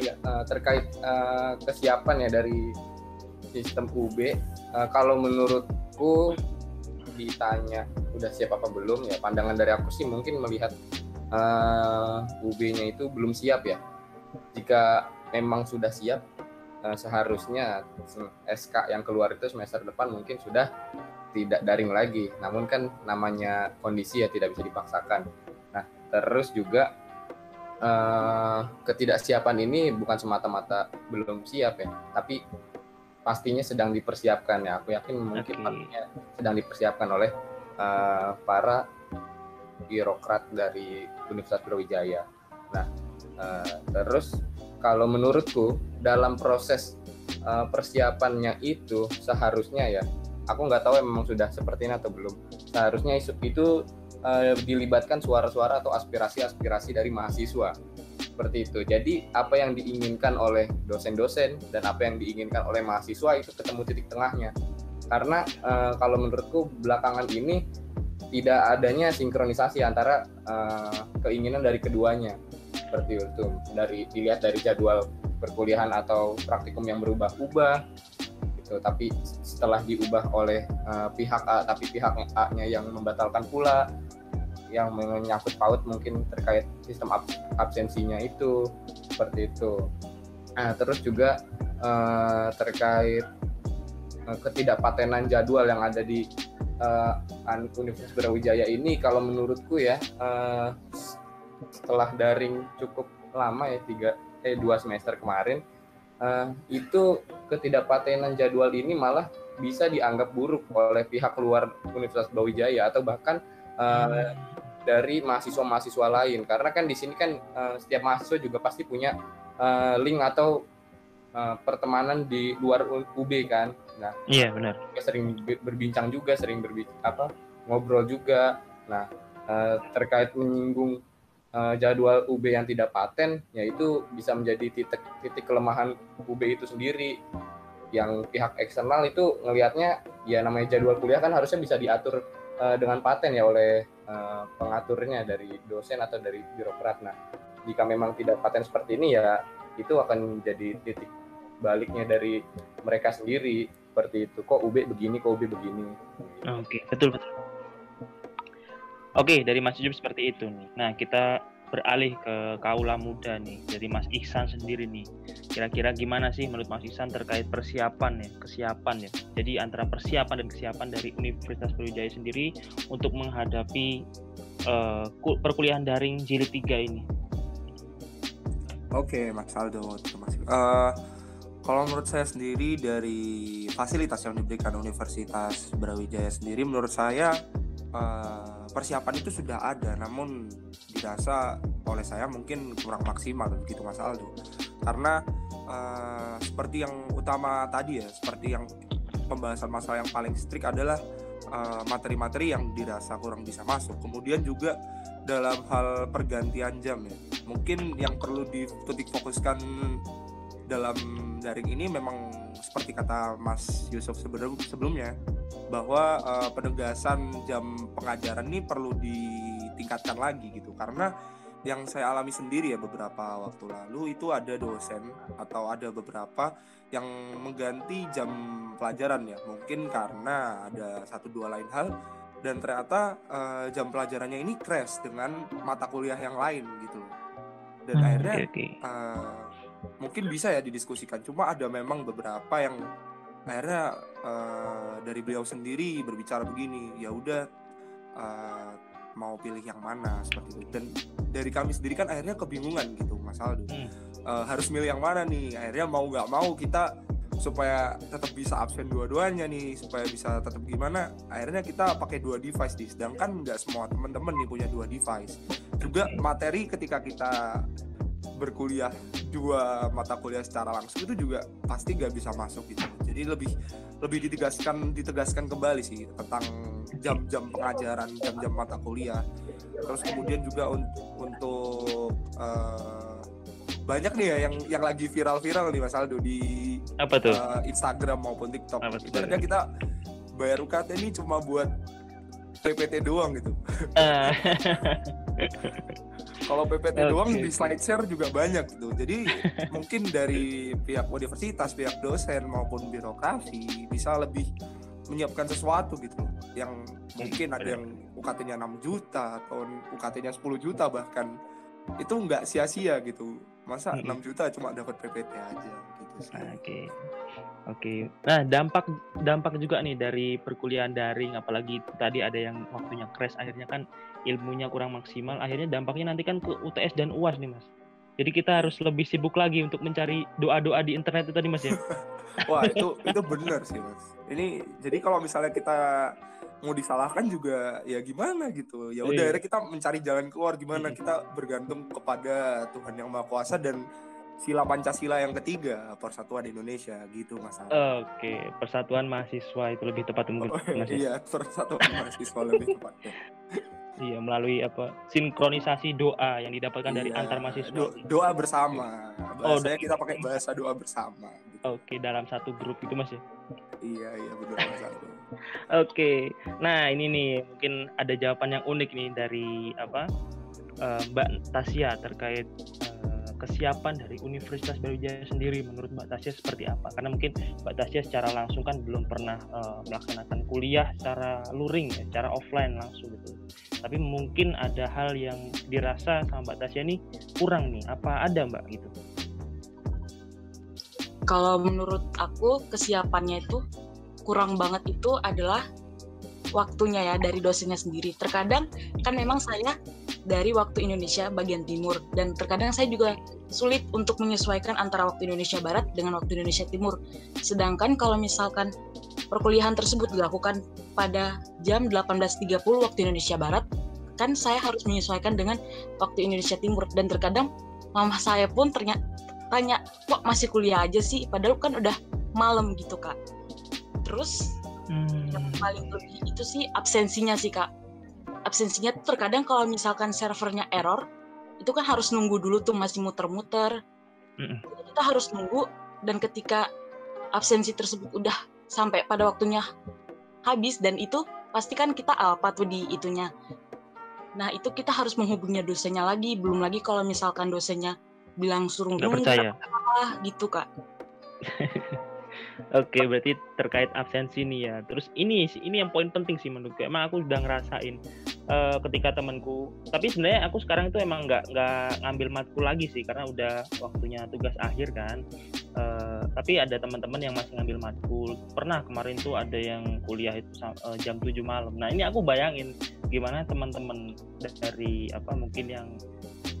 Ya, terkait uh, kesiapan ya dari sistem UB, uh, kalau menurutku ditanya udah siap apa belum ya, pandangan dari aku sih mungkin melihat uh, UB-nya itu belum siap ya. Jika memang sudah siap, uh, seharusnya SK yang keluar itu semester depan mungkin sudah tidak daring lagi. Namun kan namanya kondisi ya tidak bisa dipaksakan. Nah, terus juga uh, ketidaksiapan ini bukan semata-mata belum siap ya, tapi pastinya sedang dipersiapkan ya. Aku yakin mungkin okay. sedang dipersiapkan oleh uh, para birokrat dari Universitas Brawijaya. Nah, uh, terus kalau menurutku dalam proses uh, persiapannya itu seharusnya ya, aku nggak tahu memang sudah seperti ini atau belum. Seharusnya isu itu uh, dilibatkan suara-suara atau aspirasi-aspirasi dari mahasiswa seperti itu. Jadi apa yang diinginkan oleh dosen-dosen dan apa yang diinginkan oleh mahasiswa itu ketemu titik tengahnya. Karena uh, kalau menurutku belakangan ini tidak adanya sinkronisasi antara uh, keinginan dari keduanya seperti itu dari dilihat dari jadwal perkuliahan atau praktikum yang berubah-ubah gitu. Tapi setelah diubah oleh uh, pihak A tapi pihak A-nya yang membatalkan pula yang menyangkut paut mungkin terkait sistem ab absensinya itu seperti itu. Nah terus juga uh, terkait uh, ketidakpatenan jadwal yang ada di uh, Universitas Brawijaya ini kalau menurutku ya uh, setelah daring cukup lama ya tiga eh dua semester kemarin uh, itu ketidakpatenan jadwal ini malah bisa dianggap buruk oleh pihak luar Universitas Brawijaya atau bahkan uh, dari mahasiswa-mahasiswa lain karena kan di sini kan uh, setiap mahasiswa juga pasti punya uh, link atau uh, pertemanan di luar UB kan Nah, iya benar. Sering berbincang juga, sering berbincang apa ngobrol juga. Nah, uh, terkait menyinggung uh, jadwal UB yang tidak paten, yaitu bisa menjadi titik titik kelemahan UB itu sendiri. Yang pihak eksternal itu ngelihatnya ya namanya jadwal kuliah kan harusnya bisa diatur uh, dengan paten ya oleh uh, pengaturnya dari dosen atau dari birokrat. Nah, jika memang tidak paten seperti ini ya itu akan menjadi titik baliknya dari mereka sendiri seperti itu kok UB begini kok UB begini oke okay, betul betul oke dari Mas Jum seperti itu nih. Nah kita beralih ke kaula muda nih dari Mas Ihsan sendiri nih. Kira-kira gimana sih menurut Mas Ihsan terkait persiapan ya kesiapan ya? Jadi antara persiapan dan kesiapan dari Universitas Brawijaya sendiri untuk menghadapi uh, perkuliahan daring jilid 3 ini. Oke, Mas Aldo, terima. Uh, kalau menurut saya sendiri dari fasilitas yang diberikan Universitas Brawijaya sendiri menurut saya uh, persiapan itu sudah ada namun dirasa oleh saya mungkin kurang maksimal begitu Mas Aldo. Karena uh, seperti yang utama tadi ya seperti yang pembahasan masalah yang paling strict adalah eh, materi-materi uh, yang dirasa kurang bisa masuk. Kemudian juga dalam hal pergantian jam ya mungkin yang perlu dititik fokuskan dalam daring ini memang seperti kata Mas Yusuf sebelum sebelumnya bahwa uh, penegasan jam pengajaran ini perlu ditingkatkan lagi gitu. Karena yang saya alami sendiri ya beberapa waktu lalu itu ada dosen atau ada beberapa yang mengganti jam pelajaran ya. Mungkin karena ada satu dua lain hal dan ternyata uh, jam pelajarannya ini crash dengan mata kuliah yang lain gitu dan hmm, akhirnya okay, okay. Uh, mungkin bisa ya didiskusikan. Cuma ada memang beberapa yang akhirnya uh, dari beliau sendiri berbicara begini ya udah uh, mau pilih yang mana? Seperti itu. Dan dari kami sendiri kan akhirnya kebingungan gitu Mas Aldo. Hmm. uh, harus milih yang mana nih? Akhirnya mau nggak mau kita supaya tetap bisa absen dua-duanya nih supaya bisa tetap gimana? Akhirnya kita pakai dua device di sedangkan nggak semua teman-teman nih punya dua device. Juga materi ketika kita berkuliah dua mata kuliah secara langsung itu juga pasti gak bisa masuk gitu jadi lebih lebih ditegaskan ditegaskan kembali sih tentang jam-jam pengajaran jam-jam mata kuliah terus kemudian juga untuk untuk uh, banyak nih ya yang yang lagi viral-viral nih Mas Aldo di apa tuh? Uh, Instagram maupun TikTok. Ibaratnya kita bayar UKT ini cuma buat PPT doang gitu. Uh. Kalau PPT okay. doang di slide share juga banyak gitu. Jadi mungkin dari pihak universitas, pihak dosen maupun birokrasi bisa lebih menyiapkan sesuatu gitu yang mungkin ada yang UKT-nya 6 juta atau UKT-nya 10 juta bahkan itu nggak sia-sia gitu masa mm -hmm. 6 juta cuma dapat PPT aja oke okay. Oke, nah dampak dampak juga nih dari perkuliahan daring, apalagi tadi ada yang waktunya crash, akhirnya kan ilmunya kurang maksimal, akhirnya dampaknya nanti kan ke UTS dan UAS nih mas. Jadi kita harus lebih sibuk lagi untuk mencari doa-doa di internet itu tadi mas ya. Wah itu itu benar sih mas. Ini jadi kalau misalnya kita mau disalahkan juga ya gimana gitu. Ya udah iya. kita mencari jalan keluar gimana kita bergantung kepada Tuhan yang Maha Kuasa dan sila Pancasila yang ketiga Persatuan Indonesia gitu mas Oke Persatuan Mahasiswa itu lebih tepat mungkin oh, mas, ya? iya Persatuan Mahasiswa lebih tepatnya. Iya melalui apa sinkronisasi doa yang didapatkan iya, dari antar mahasiswa. do doa bersama. Oh saya kita pakai bahasa doa bersama gitu. Oke dalam satu grup itu mas ya? Iya iya benar mas Oke nah ini nih mungkin ada jawaban yang unik nih dari apa uh, Mbak Tasya terkait uh, kesiapan dari Universitas Brawijaya sendiri menurut Mbak Tasya seperti apa? Karena mungkin Mbak Tasya secara langsung kan belum pernah uh, melaksanakan kuliah secara luring, ya, secara offline langsung gitu. Tapi mungkin ada hal yang dirasa sama Mbak Tasya ini kurang nih. Apa ada Mbak gitu? Kalau menurut aku kesiapannya itu kurang banget itu adalah waktunya ya dari dosennya sendiri. Terkadang kan memang saya dari waktu Indonesia bagian timur. Dan terkadang saya juga sulit untuk menyesuaikan antara waktu Indonesia Barat dengan waktu Indonesia Timur. Sedangkan kalau misalkan perkuliahan tersebut dilakukan pada jam 18.30 waktu Indonesia Barat, kan saya harus menyesuaikan dengan waktu Indonesia Timur. Dan terkadang mama saya pun ternyata tanya kok masih kuliah aja sih? Padahal kan udah malam gitu kak. Terus hmm. yang paling lebih itu sih absensinya sih kak absensinya tuh terkadang kalau misalkan servernya error itu kan harus nunggu dulu tuh masih muter-muter. Mm kita harus nunggu dan ketika absensi tersebut udah sampai pada waktunya habis dan itu pasti kan kita alpa tuh di itunya. Nah itu kita harus menghubungi dosennya lagi. Belum lagi kalau misalkan dosennya bilang suruh nunggu gitu kak Oke, berarti terkait absensi nih ya. Terus ini ini yang poin penting sih menurutku. Emang aku sudah ngerasain uh, ketika temanku. Tapi sebenarnya aku sekarang itu emang nggak nggak ngambil matkul lagi sih karena udah waktunya tugas akhir kan. Uh, tapi ada teman-teman yang masih ngambil matkul. Pernah kemarin tuh ada yang kuliah itu uh, jam 7 malam. Nah, ini aku bayangin gimana teman-teman dari apa mungkin yang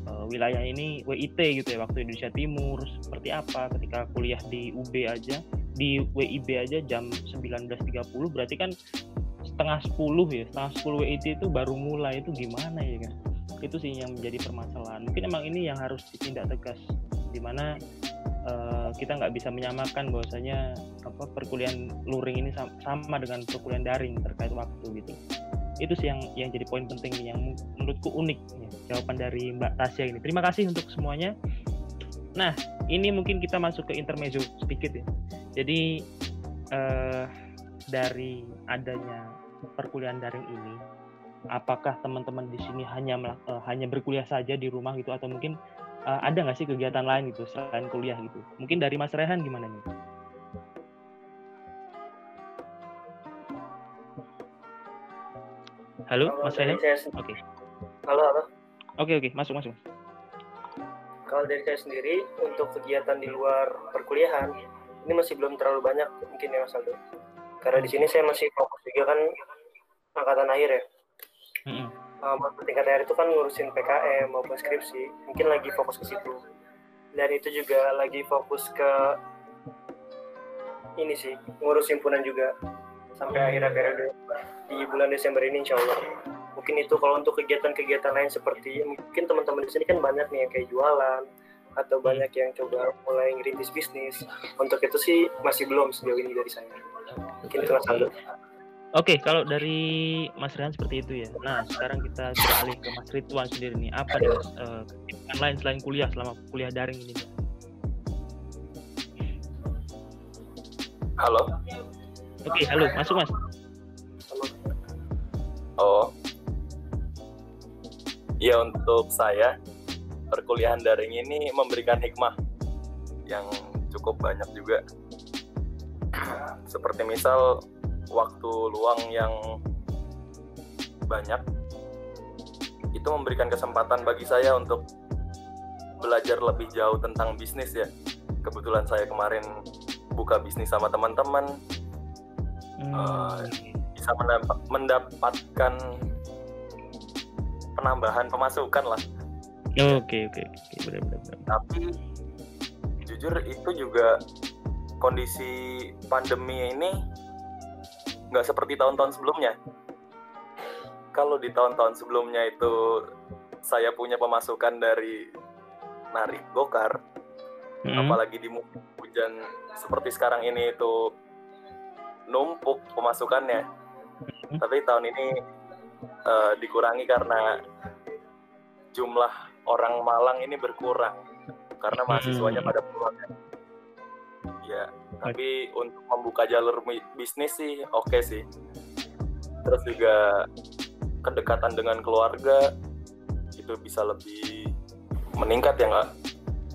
uh, wilayah ini WIT gitu ya waktu Indonesia Timur seperti apa? Ketika kuliah di UB aja di WIB aja jam 19.30 berarti kan setengah 10 ya setengah 10 WIT itu baru mulai itu gimana ya kan itu sih yang menjadi permasalahan. Mungkin emang ini yang harus ditindak tegas di mana uh, kita nggak bisa menyamakan bahwasanya apa perkuliahan luring ini sama dengan perkuliahan daring terkait waktu gitu. Itu sih yang yang jadi poin penting yang menurutku unik ya, jawaban dari Mbak Tasya ini. Terima kasih untuk semuanya. Nah ini mungkin kita masuk ke intermezzo sedikit ya. Jadi uh, dari adanya perkuliahan daring ini, apakah teman-teman di sini hanya uh, hanya berkuliah saja di rumah gitu atau mungkin uh, ada nggak sih kegiatan lain gitu selain kuliah gitu? Mungkin dari Mas Rehan gimana nih? Halo, Mas Rehan? Oke. Okay. Halo, halo. Oke, okay, oke, okay. masuk, masuk. Kalau dari saya sendiri, untuk kegiatan di luar perkuliahan, ini masih belum terlalu banyak mungkin ya Mas Aldo karena di sini saya masih fokus juga kan angkatan akhir ya mm-hmm. Uh, tingkat akhir itu kan ngurusin PKM maupun skripsi mungkin lagi fokus ke situ. Dan itu juga lagi fokus ke ini sih ngurus himpunan juga sampai akhir periode di bulan Desember ini insya Allah. Mungkin itu kalau untuk kegiatan-kegiatan lain seperti mungkin teman-teman di sini kan banyak nih yang kayak jualan atau hmm. banyak yang coba mulai ngerintis bisnis. Untuk itu sih masih belum sejauh ini dari saya. Mungkin itu Mas Aldo Oke, kalau dari Mas Rehan seperti itu ya. Nah, sekarang kita beralih ke Mas Ridwan sendiri nih. Apa nih Mas uh, lain selain kuliah selama kuliah daring ini? Halo. Oke, halo, masuk Mas. Oh. Ya untuk saya perkuliahan daring ini memberikan hikmah yang cukup banyak juga. Seperti misal waktu luang yang banyak itu memberikan kesempatan bagi saya untuk belajar lebih jauh tentang bisnis ya. Kebetulan saya kemarin buka bisnis sama teman-teman, hmm. uh, bisa mendapatkan penambahan pemasukan lah. Oke oke oke benar-benar. Tapi jujur itu juga kondisi pandemi ini nggak seperti tahun-tahun sebelumnya. Kalau di tahun-tahun sebelumnya itu saya punya pemasukan dari narik gokar, hmm. apalagi di hujan seperti sekarang ini itu numpuk pemasukannya. Hmm. Tapi tahun ini uh, dikurangi karena jumlah orang Malang ini berkurang karena mahasiswanya hmm. pada pulang. Ya, tapi untuk membuka jalur bisnis sih oke okay sih. Terus juga kedekatan dengan keluarga itu bisa lebih meningkat ya nggak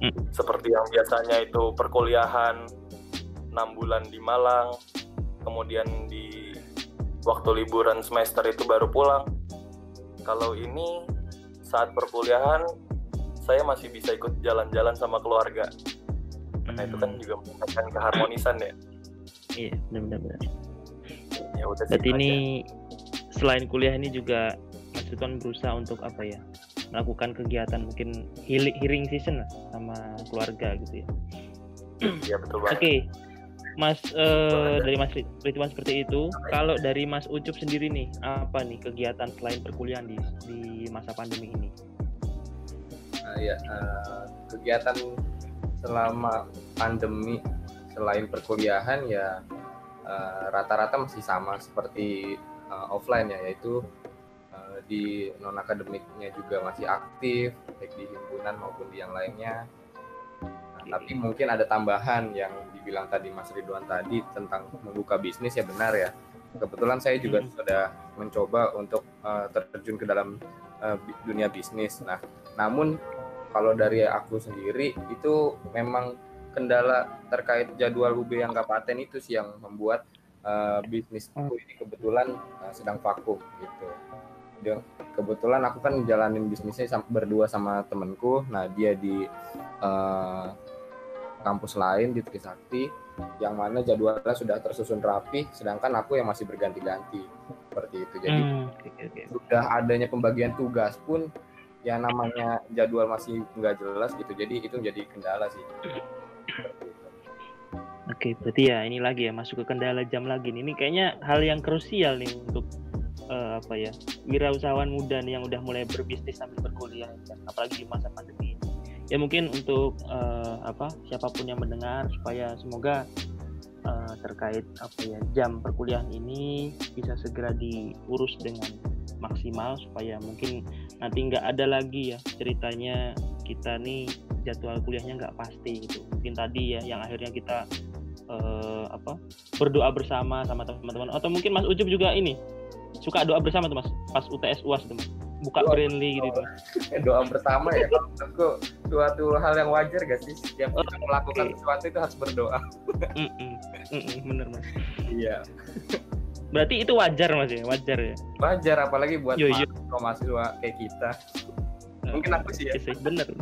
hmm. seperti yang biasanya itu perkuliahan enam bulan di Malang kemudian di waktu liburan semester itu baru pulang. Kalau ini saat perkuliahan saya masih bisa ikut jalan-jalan sama keluarga Nah itu kan hmm. juga meningkatkan keharmonisan ya. Iya benar-benar. Ya udah. Berarti ini selain kuliah ini juga Mas Sultan berusaha untuk apa ya? melakukan kegiatan mungkin healing season lah sama keluarga gitu ya. Iya betul banget. Oke. Okay. Mas uh, dari Mas Ridwan seperti itu. Kalau dari Mas Ucup sendiri nih, apa nih kegiatan selain perkuliahan di di masa pandemi ini? Uh, ya, uh, kegiatan selama pandemi selain perkuliahan ya eh, rata-rata uh, masih sama seperti uh, offline ya yaitu uh, di non akademiknya juga masih aktif baik di himpunan maupun di yang lainnya. Nah, tapi mungkin ada tambahan yang dibilang tadi Mas Ridwan tadi tentang membuka bisnis ya benar ya. Kebetulan saya juga hmm. sudah mencoba untuk uh, terjun ke dalam uh, dunia bisnis. Nah namun kalau dari aku sendiri itu memang kendala terkait jadwal UB yang gak paten itu sih yang membuat uh, bisnis aku ini kebetulan uh, sedang vakum gitu. Dan kebetulan aku kan jalanin bisnisnya sampai berdua sama temenku. Nah dia di uh, kampus lain di Trisakti yang mana jadwalnya sudah tersusun rapi, sedangkan aku yang masih berganti-ganti seperti itu. Jadi hmm, okay, okay. sudah adanya pembagian tugas pun ya namanya jadwal masih nggak jelas gitu jadi itu jadi kendala sih Oke, berarti ya ini lagi ya masuk ke kendala jam lagi. Ini kayaknya hal yang krusial nih untuk uh, apa ya wirausahawan muda nih yang udah mulai berbisnis sambil berkuliah, apalagi di masa pandemi. Ya mungkin untuk uh, apa siapa pun yang mendengar supaya semoga uh, terkait apa ya jam perkuliahan ini bisa segera diurus dengan maksimal supaya mungkin nanti nggak ada lagi ya ceritanya kita nih jadwal kuliahnya nggak pasti gitu tadi ya yang akhirnya kita uh, apa berdoa bersama sama teman-teman atau mungkin Mas Ujub juga ini suka doa bersama tuh Mas pas UTS UAS tuh Mas buka doa, Brandly gitu tuh doa bersama ya kalau menurutku suatu hal yang wajar gak sih setiap kita oh, melakukan okay. sesuatu itu harus berdoa mm -mm, mm -mm, bener Mas iya Berarti itu wajar mas ya, wajar ya. Wajar apalagi buat yo, yo. mahasiswa kayak kita. Mungkin aku sih ya. Bener.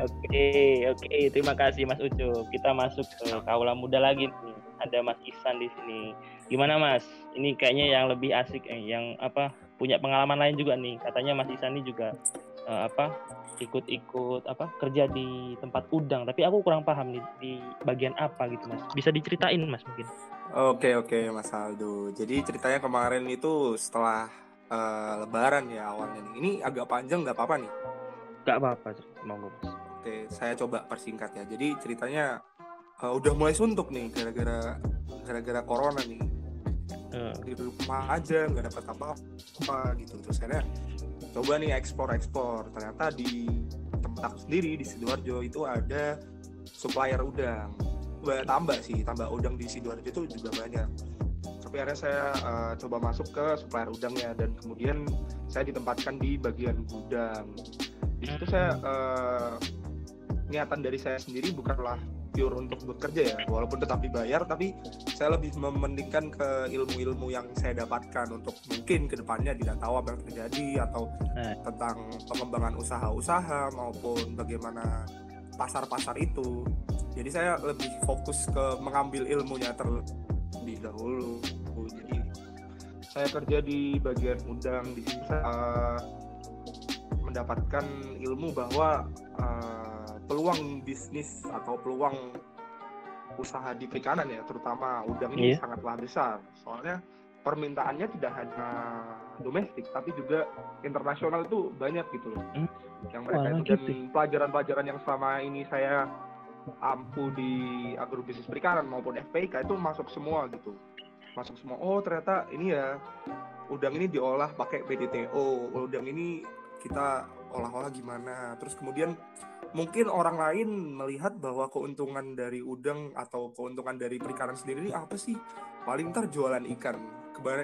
Oke, oke, terima kasih Mas Ucu. Kita masuk ke kaula muda lagi nih. Ada Mas Isan di sini. Gimana Mas? Ini kayaknya yang lebih asik, eh, yang apa punya pengalaman lain juga nih. Katanya Mas Isan ini juga uh, apa ikut-ikut apa kerja di tempat udang. Tapi aku kurang paham nih di bagian apa gitu Mas. Bisa diceritain Mas mungkin? Oke oke Mas Aldo. Jadi ceritanya kemarin itu setelah uh, Lebaran ya awalnya nih. Ini agak panjang nggak apa-apa nih? Nggak apa-apa, mau Mas. Oke, saya coba persingkat ya. Jadi ceritanya uh, udah mulai suntuk nih gara-gara gara-gara corona nih. Uh. Di rumah aja nggak dapat apa-apa gitu. Terus saya coba nih ekspor-ekspor. Ternyata di tempat aku sendiri di sidoarjo itu ada supplier udang banyak tambah sih tambah udang di sidoarjo itu juga banyak tapi akhirnya saya uh, coba masuk ke supplier udangnya dan kemudian saya ditempatkan di bagian gudang di situ saya uh, niatan dari saya sendiri bukanlah pure untuk bekerja ya walaupun tetap dibayar tapi saya lebih mementingkan ke ilmu-ilmu yang saya dapatkan untuk mungkin ke depannya tidak tahu apa yang terjadi atau eh. tentang pengembangan usaha-usaha maupun bagaimana pasar-pasar itu jadi saya lebih fokus ke mengambil ilmunya terlebih dahulu jadi saya kerja di bagian udang di sini saya mendapatkan ilmu bahwa uh, peluang bisnis atau peluang usaha di perikanan ya terutama udang ini yeah. sangatlah besar. Soalnya permintaannya tidak hanya domestik tapi juga internasional itu banyak gitu loh. Hmm. yang mereka Wah, itu dan pelajaran-pelajaran yang selama ini saya ampu di agrobisnis perikanan maupun FPK itu masuk semua gitu. Masuk semua. Oh ternyata ini ya udang ini diolah pakai PDTO udang ini kita olah-olah gimana? Terus kemudian mungkin orang lain melihat bahwa keuntungan dari udang atau keuntungan dari perikanan sendiri ini apa sih? Paling ntar jualan ikan.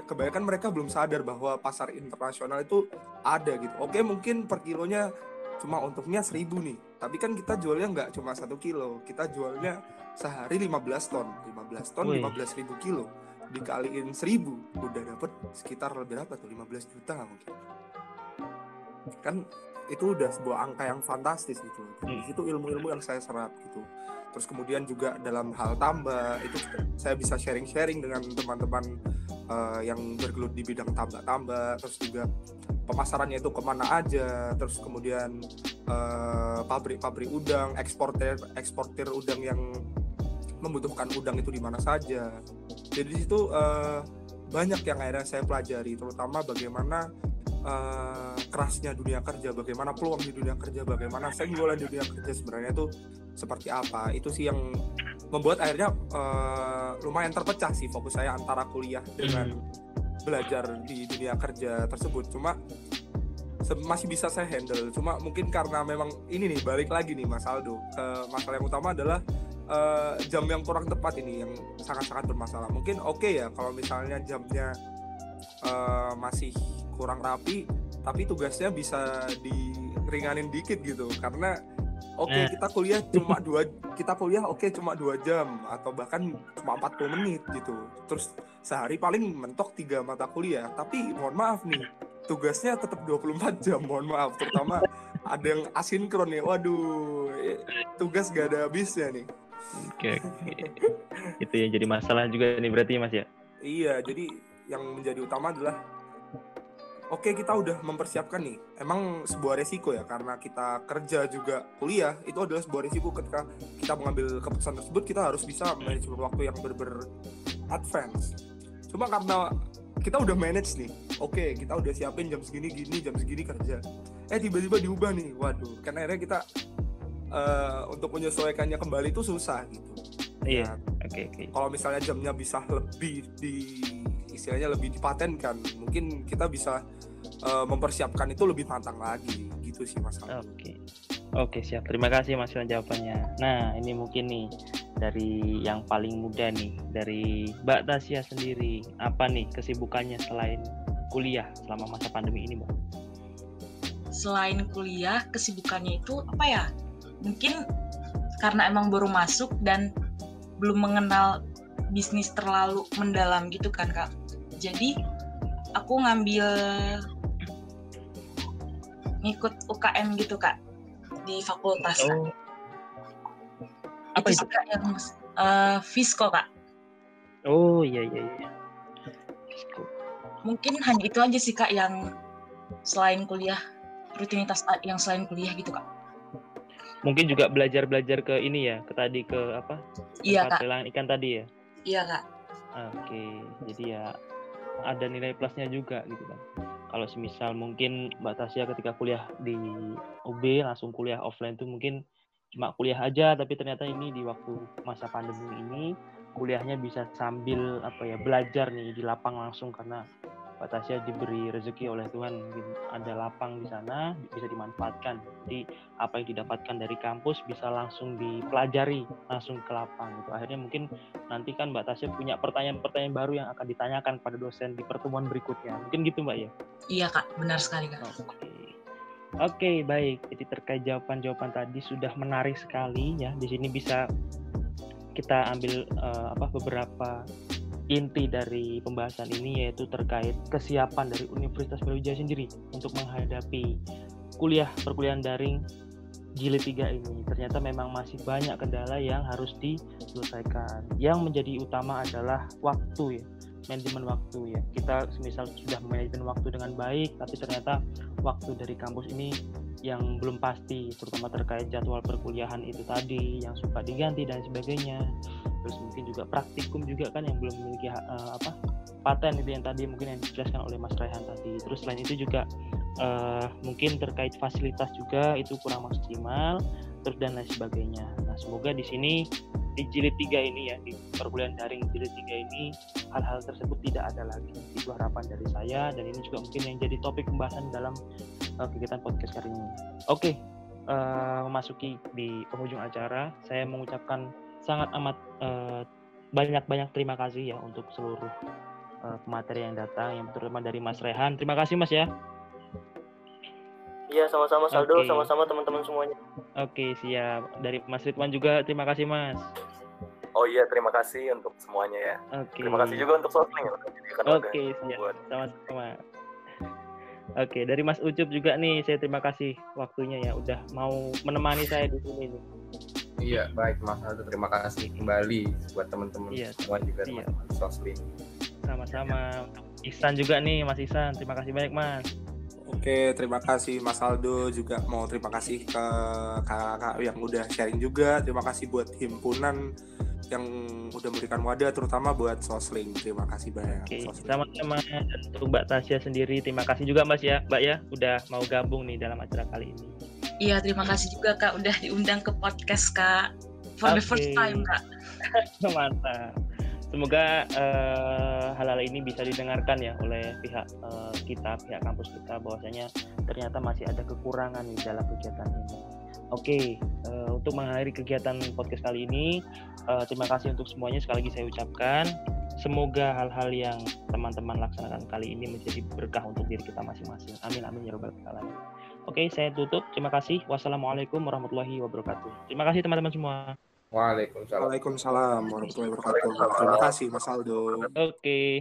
Kebanyakan mereka belum sadar bahwa pasar internasional itu ada gitu. Oke mungkin per kilonya cuma untuknya seribu nih. Tapi kan kita jualnya nggak cuma satu kilo. Kita jualnya sehari 15 ton. 15 ton Wih. 15 ribu kilo. Dikaliin seribu udah dapet sekitar berapa tuh? 15 juta mungkin. Kan itu udah sebuah angka yang fantastis gitu hmm. itu ilmu-ilmu yang saya serap gitu. Terus kemudian juga dalam hal tambah itu saya bisa sharing-sharing dengan teman-teman uh, yang bergelut di bidang tambah-tambah terus juga pemasarannya itu ke mana aja terus kemudian uh, pabrik-pabrik udang eksportir eksportir udang yang membutuhkan udang itu di mana saja. Jadi di situ uh, banyak yang akhirnya saya pelajari terutama bagaimana uh, kerasnya dunia kerja, bagaimana peluang di dunia kerja, bagaimana senggolan di dunia kerja sebenarnya itu seperti apa. Itu sih yang membuat akhirnya uh, lumayan terpecah sih fokus saya antara kuliah dengan belajar di dunia kerja tersebut. Cuma masih bisa saya handle. Cuma mungkin karena memang ini nih balik lagi nih Mas Aldo. Uh, masalah yang utama adalah uh, jam yang kurang tepat ini yang sangat-sangat bermasalah. Mungkin oke okay ya kalau misalnya jamnya uh, masih kurang rapi tapi tugasnya bisa diringanin dikit gitu. Karena oke okay, eh. kita kuliah cuma dua kita kuliah oke okay, cuma dua jam atau bahkan cuma 40 menit gitu. Terus sehari paling mentok tiga mata kuliah. Tapi mohon maaf nih tugasnya tetap 24 jam mohon maaf. Terutama ada yang asinkron nih waduh eh, tugas gak ada habisnya nih. Oke okay. itu yang jadi masalah juga nih berarti mas ya? Iya jadi yang menjadi utama adalah oke kita udah mempersiapkan nih. Emang sebuah resiko ya karena kita kerja juga kuliah itu adalah sebuah resiko ketika kita mengambil keputusan tersebut kita harus bisa manajemen waktu yang ber, advance. Cuma karena kita udah manage nih oke kita udah siapin jam segini gini jam segini kerja. Eh tiba-tiba diubah nih waduh karena akhirnya kita uh, untuk menyesuaikannya kembali itu susah gitu. Iya nah, oke okay, okay. kalau misalnya jamnya bisa lebih di istilahnya lebih dipatenkan. Mungkin kita bisa uh, mempersiapkan itu lebih matang lagi. Gitu sih mas oke. Okay. oke siap. Terima kasih mas jawabannya. Nah ini mungkin nih dari yang paling muda nih dari Mbak Tasya sendiri. Apa nih kesibukannya selain kuliah selama masa pandemi ini mbak? Selain kuliah kesibukannya itu apa ya? Mungkin karena emang baru masuk dan belum mengenal bisnis terlalu mendalam gitu kan kak jadi aku ngambil ngikut UKM gitu kak di fakultas oh. kak. Apa itu, itu? kak yang uh, Visco kak. Oh iya iya iya. Mungkin hanya itu aja sih kak yang selain kuliah rutinitas yang selain kuliah gitu kak. Mungkin juga belajar belajar ke ini ya, ke tadi ke apa? Iya kak. ikan tadi ya. Iya kak. Oke, jadi ya ada nilai plusnya juga gitu kan. Kalau semisal mungkin Mbak Tasya ketika kuliah di UB langsung kuliah offline itu mungkin cuma kuliah aja tapi ternyata ini di waktu masa pandemi ini kuliahnya bisa sambil apa ya belajar nih di lapang langsung karena Pak Tasya diberi rezeki oleh Tuhan. Ada lapang di sana bisa dimanfaatkan. Jadi apa yang didapatkan dari kampus bisa langsung dipelajari langsung ke lapang gitu. Akhirnya mungkin nanti kan Mbak Tasya punya pertanyaan-pertanyaan baru yang akan ditanyakan pada dosen di pertemuan berikutnya. Mungkin gitu Mbak ya? Iya Kak. Benar sekali Kak. Oke. Oke, baik. Jadi terkait jawaban-jawaban tadi sudah menarik sekali ya. Di sini bisa kita ambil uh, apa beberapa inti dari pembahasan ini yaitu terkait kesiapan dari Universitas Brawijaya sendiri untuk menghadapi kuliah perkuliahan daring jilid 3 ini. Ternyata memang masih banyak kendala yang harus diselesaikan. Yang menjadi utama adalah waktu ya manajemen waktu ya. Kita misal sudah manajemen waktu dengan baik tapi ternyata waktu dari kampus ini yang belum pasti terutama terkait jadwal perkuliahan itu tadi yang suka diganti dan sebagainya. Terus mungkin juga praktikum juga kan yang belum memiliki uh, apa paten itu yang tadi mungkin yang dijelaskan oleh Mas Raihan tadi. Terus selain itu juga uh, mungkin terkait fasilitas juga itu kurang maksimal terus dan lain sebagainya. Nah semoga di sini di jilid 3 ini ya di perkuliahan daring jilid 3 ini hal-hal tersebut tidak ada lagi. Itu harapan dari saya dan ini juga mungkin yang jadi topik pembahasan dalam uh, kegiatan podcast kali ini. Oke okay, uh, eh, memasuki di penghujung acara saya mengucapkan sangat amat uh, banyak-banyak terima kasih ya untuk seluruh uh, pemateri yang datang yang terutama dari Mas Rehan. Terima kasih Mas ya Iya sama-sama Saldo, okay. sama-sama teman-teman semuanya. Oke okay, siap. Dari Mas Ridwan juga terima kasih Mas. Oh iya terima kasih untuk semuanya ya. Oke. Okay. Terima kasih juga untuk Sosling. Oke okay, siap. Sama-sama. Oke okay, dari Mas Ucup juga nih saya terima kasih waktunya ya udah mau menemani saya di sini nih. Iya baik Mas Aldo terima kasih kembali buat teman-teman iya, semua juga teman-teman Sosling. Sama-sama. Untuk Ihsan juga nih Mas Ihsan terima kasih banyak Mas. Oke, terima kasih Mas Aldo juga mau terima kasih ke kakak-kakak yang udah sharing juga. Terima kasih buat himpunan yang udah memberikan wadah terutama buat Sosling. Terima kasih banyak. Oke, sama-sama untuk Mbak Tasya sendiri. Terima kasih juga Mas ya, Mbak ya udah mau gabung nih dalam acara kali ini. Iya, terima kasih juga Kak udah diundang ke podcast Kak. For okay. the first time Kak. Mantap. Semoga uh, hal-hal ini bisa didengarkan ya oleh pihak uh, kita, pihak kampus kita bahwasanya ternyata masih ada kekurangan di dalam kegiatan ini. Oke, okay, uh, eh, untuk mengakhiri kegiatan podcast kali ini, uh, terima kasih untuk semuanya sekali lagi saya ucapkan. Semoga hal-hal yang teman-teman laksanakan kali ini menjadi berkah untuk diri kita masing-masing. Amin amin ya robbal alamin. Oke, saya tutup. Terima kasih. Wassalamualaikum warahmatullahi wabarakatuh. Terima kasih teman-teman semua. Waalaikumsalam. Waalaikumsalam warahmatullahi wabarakatuh. Terima kasih Mas Aldo. Oke. Okay.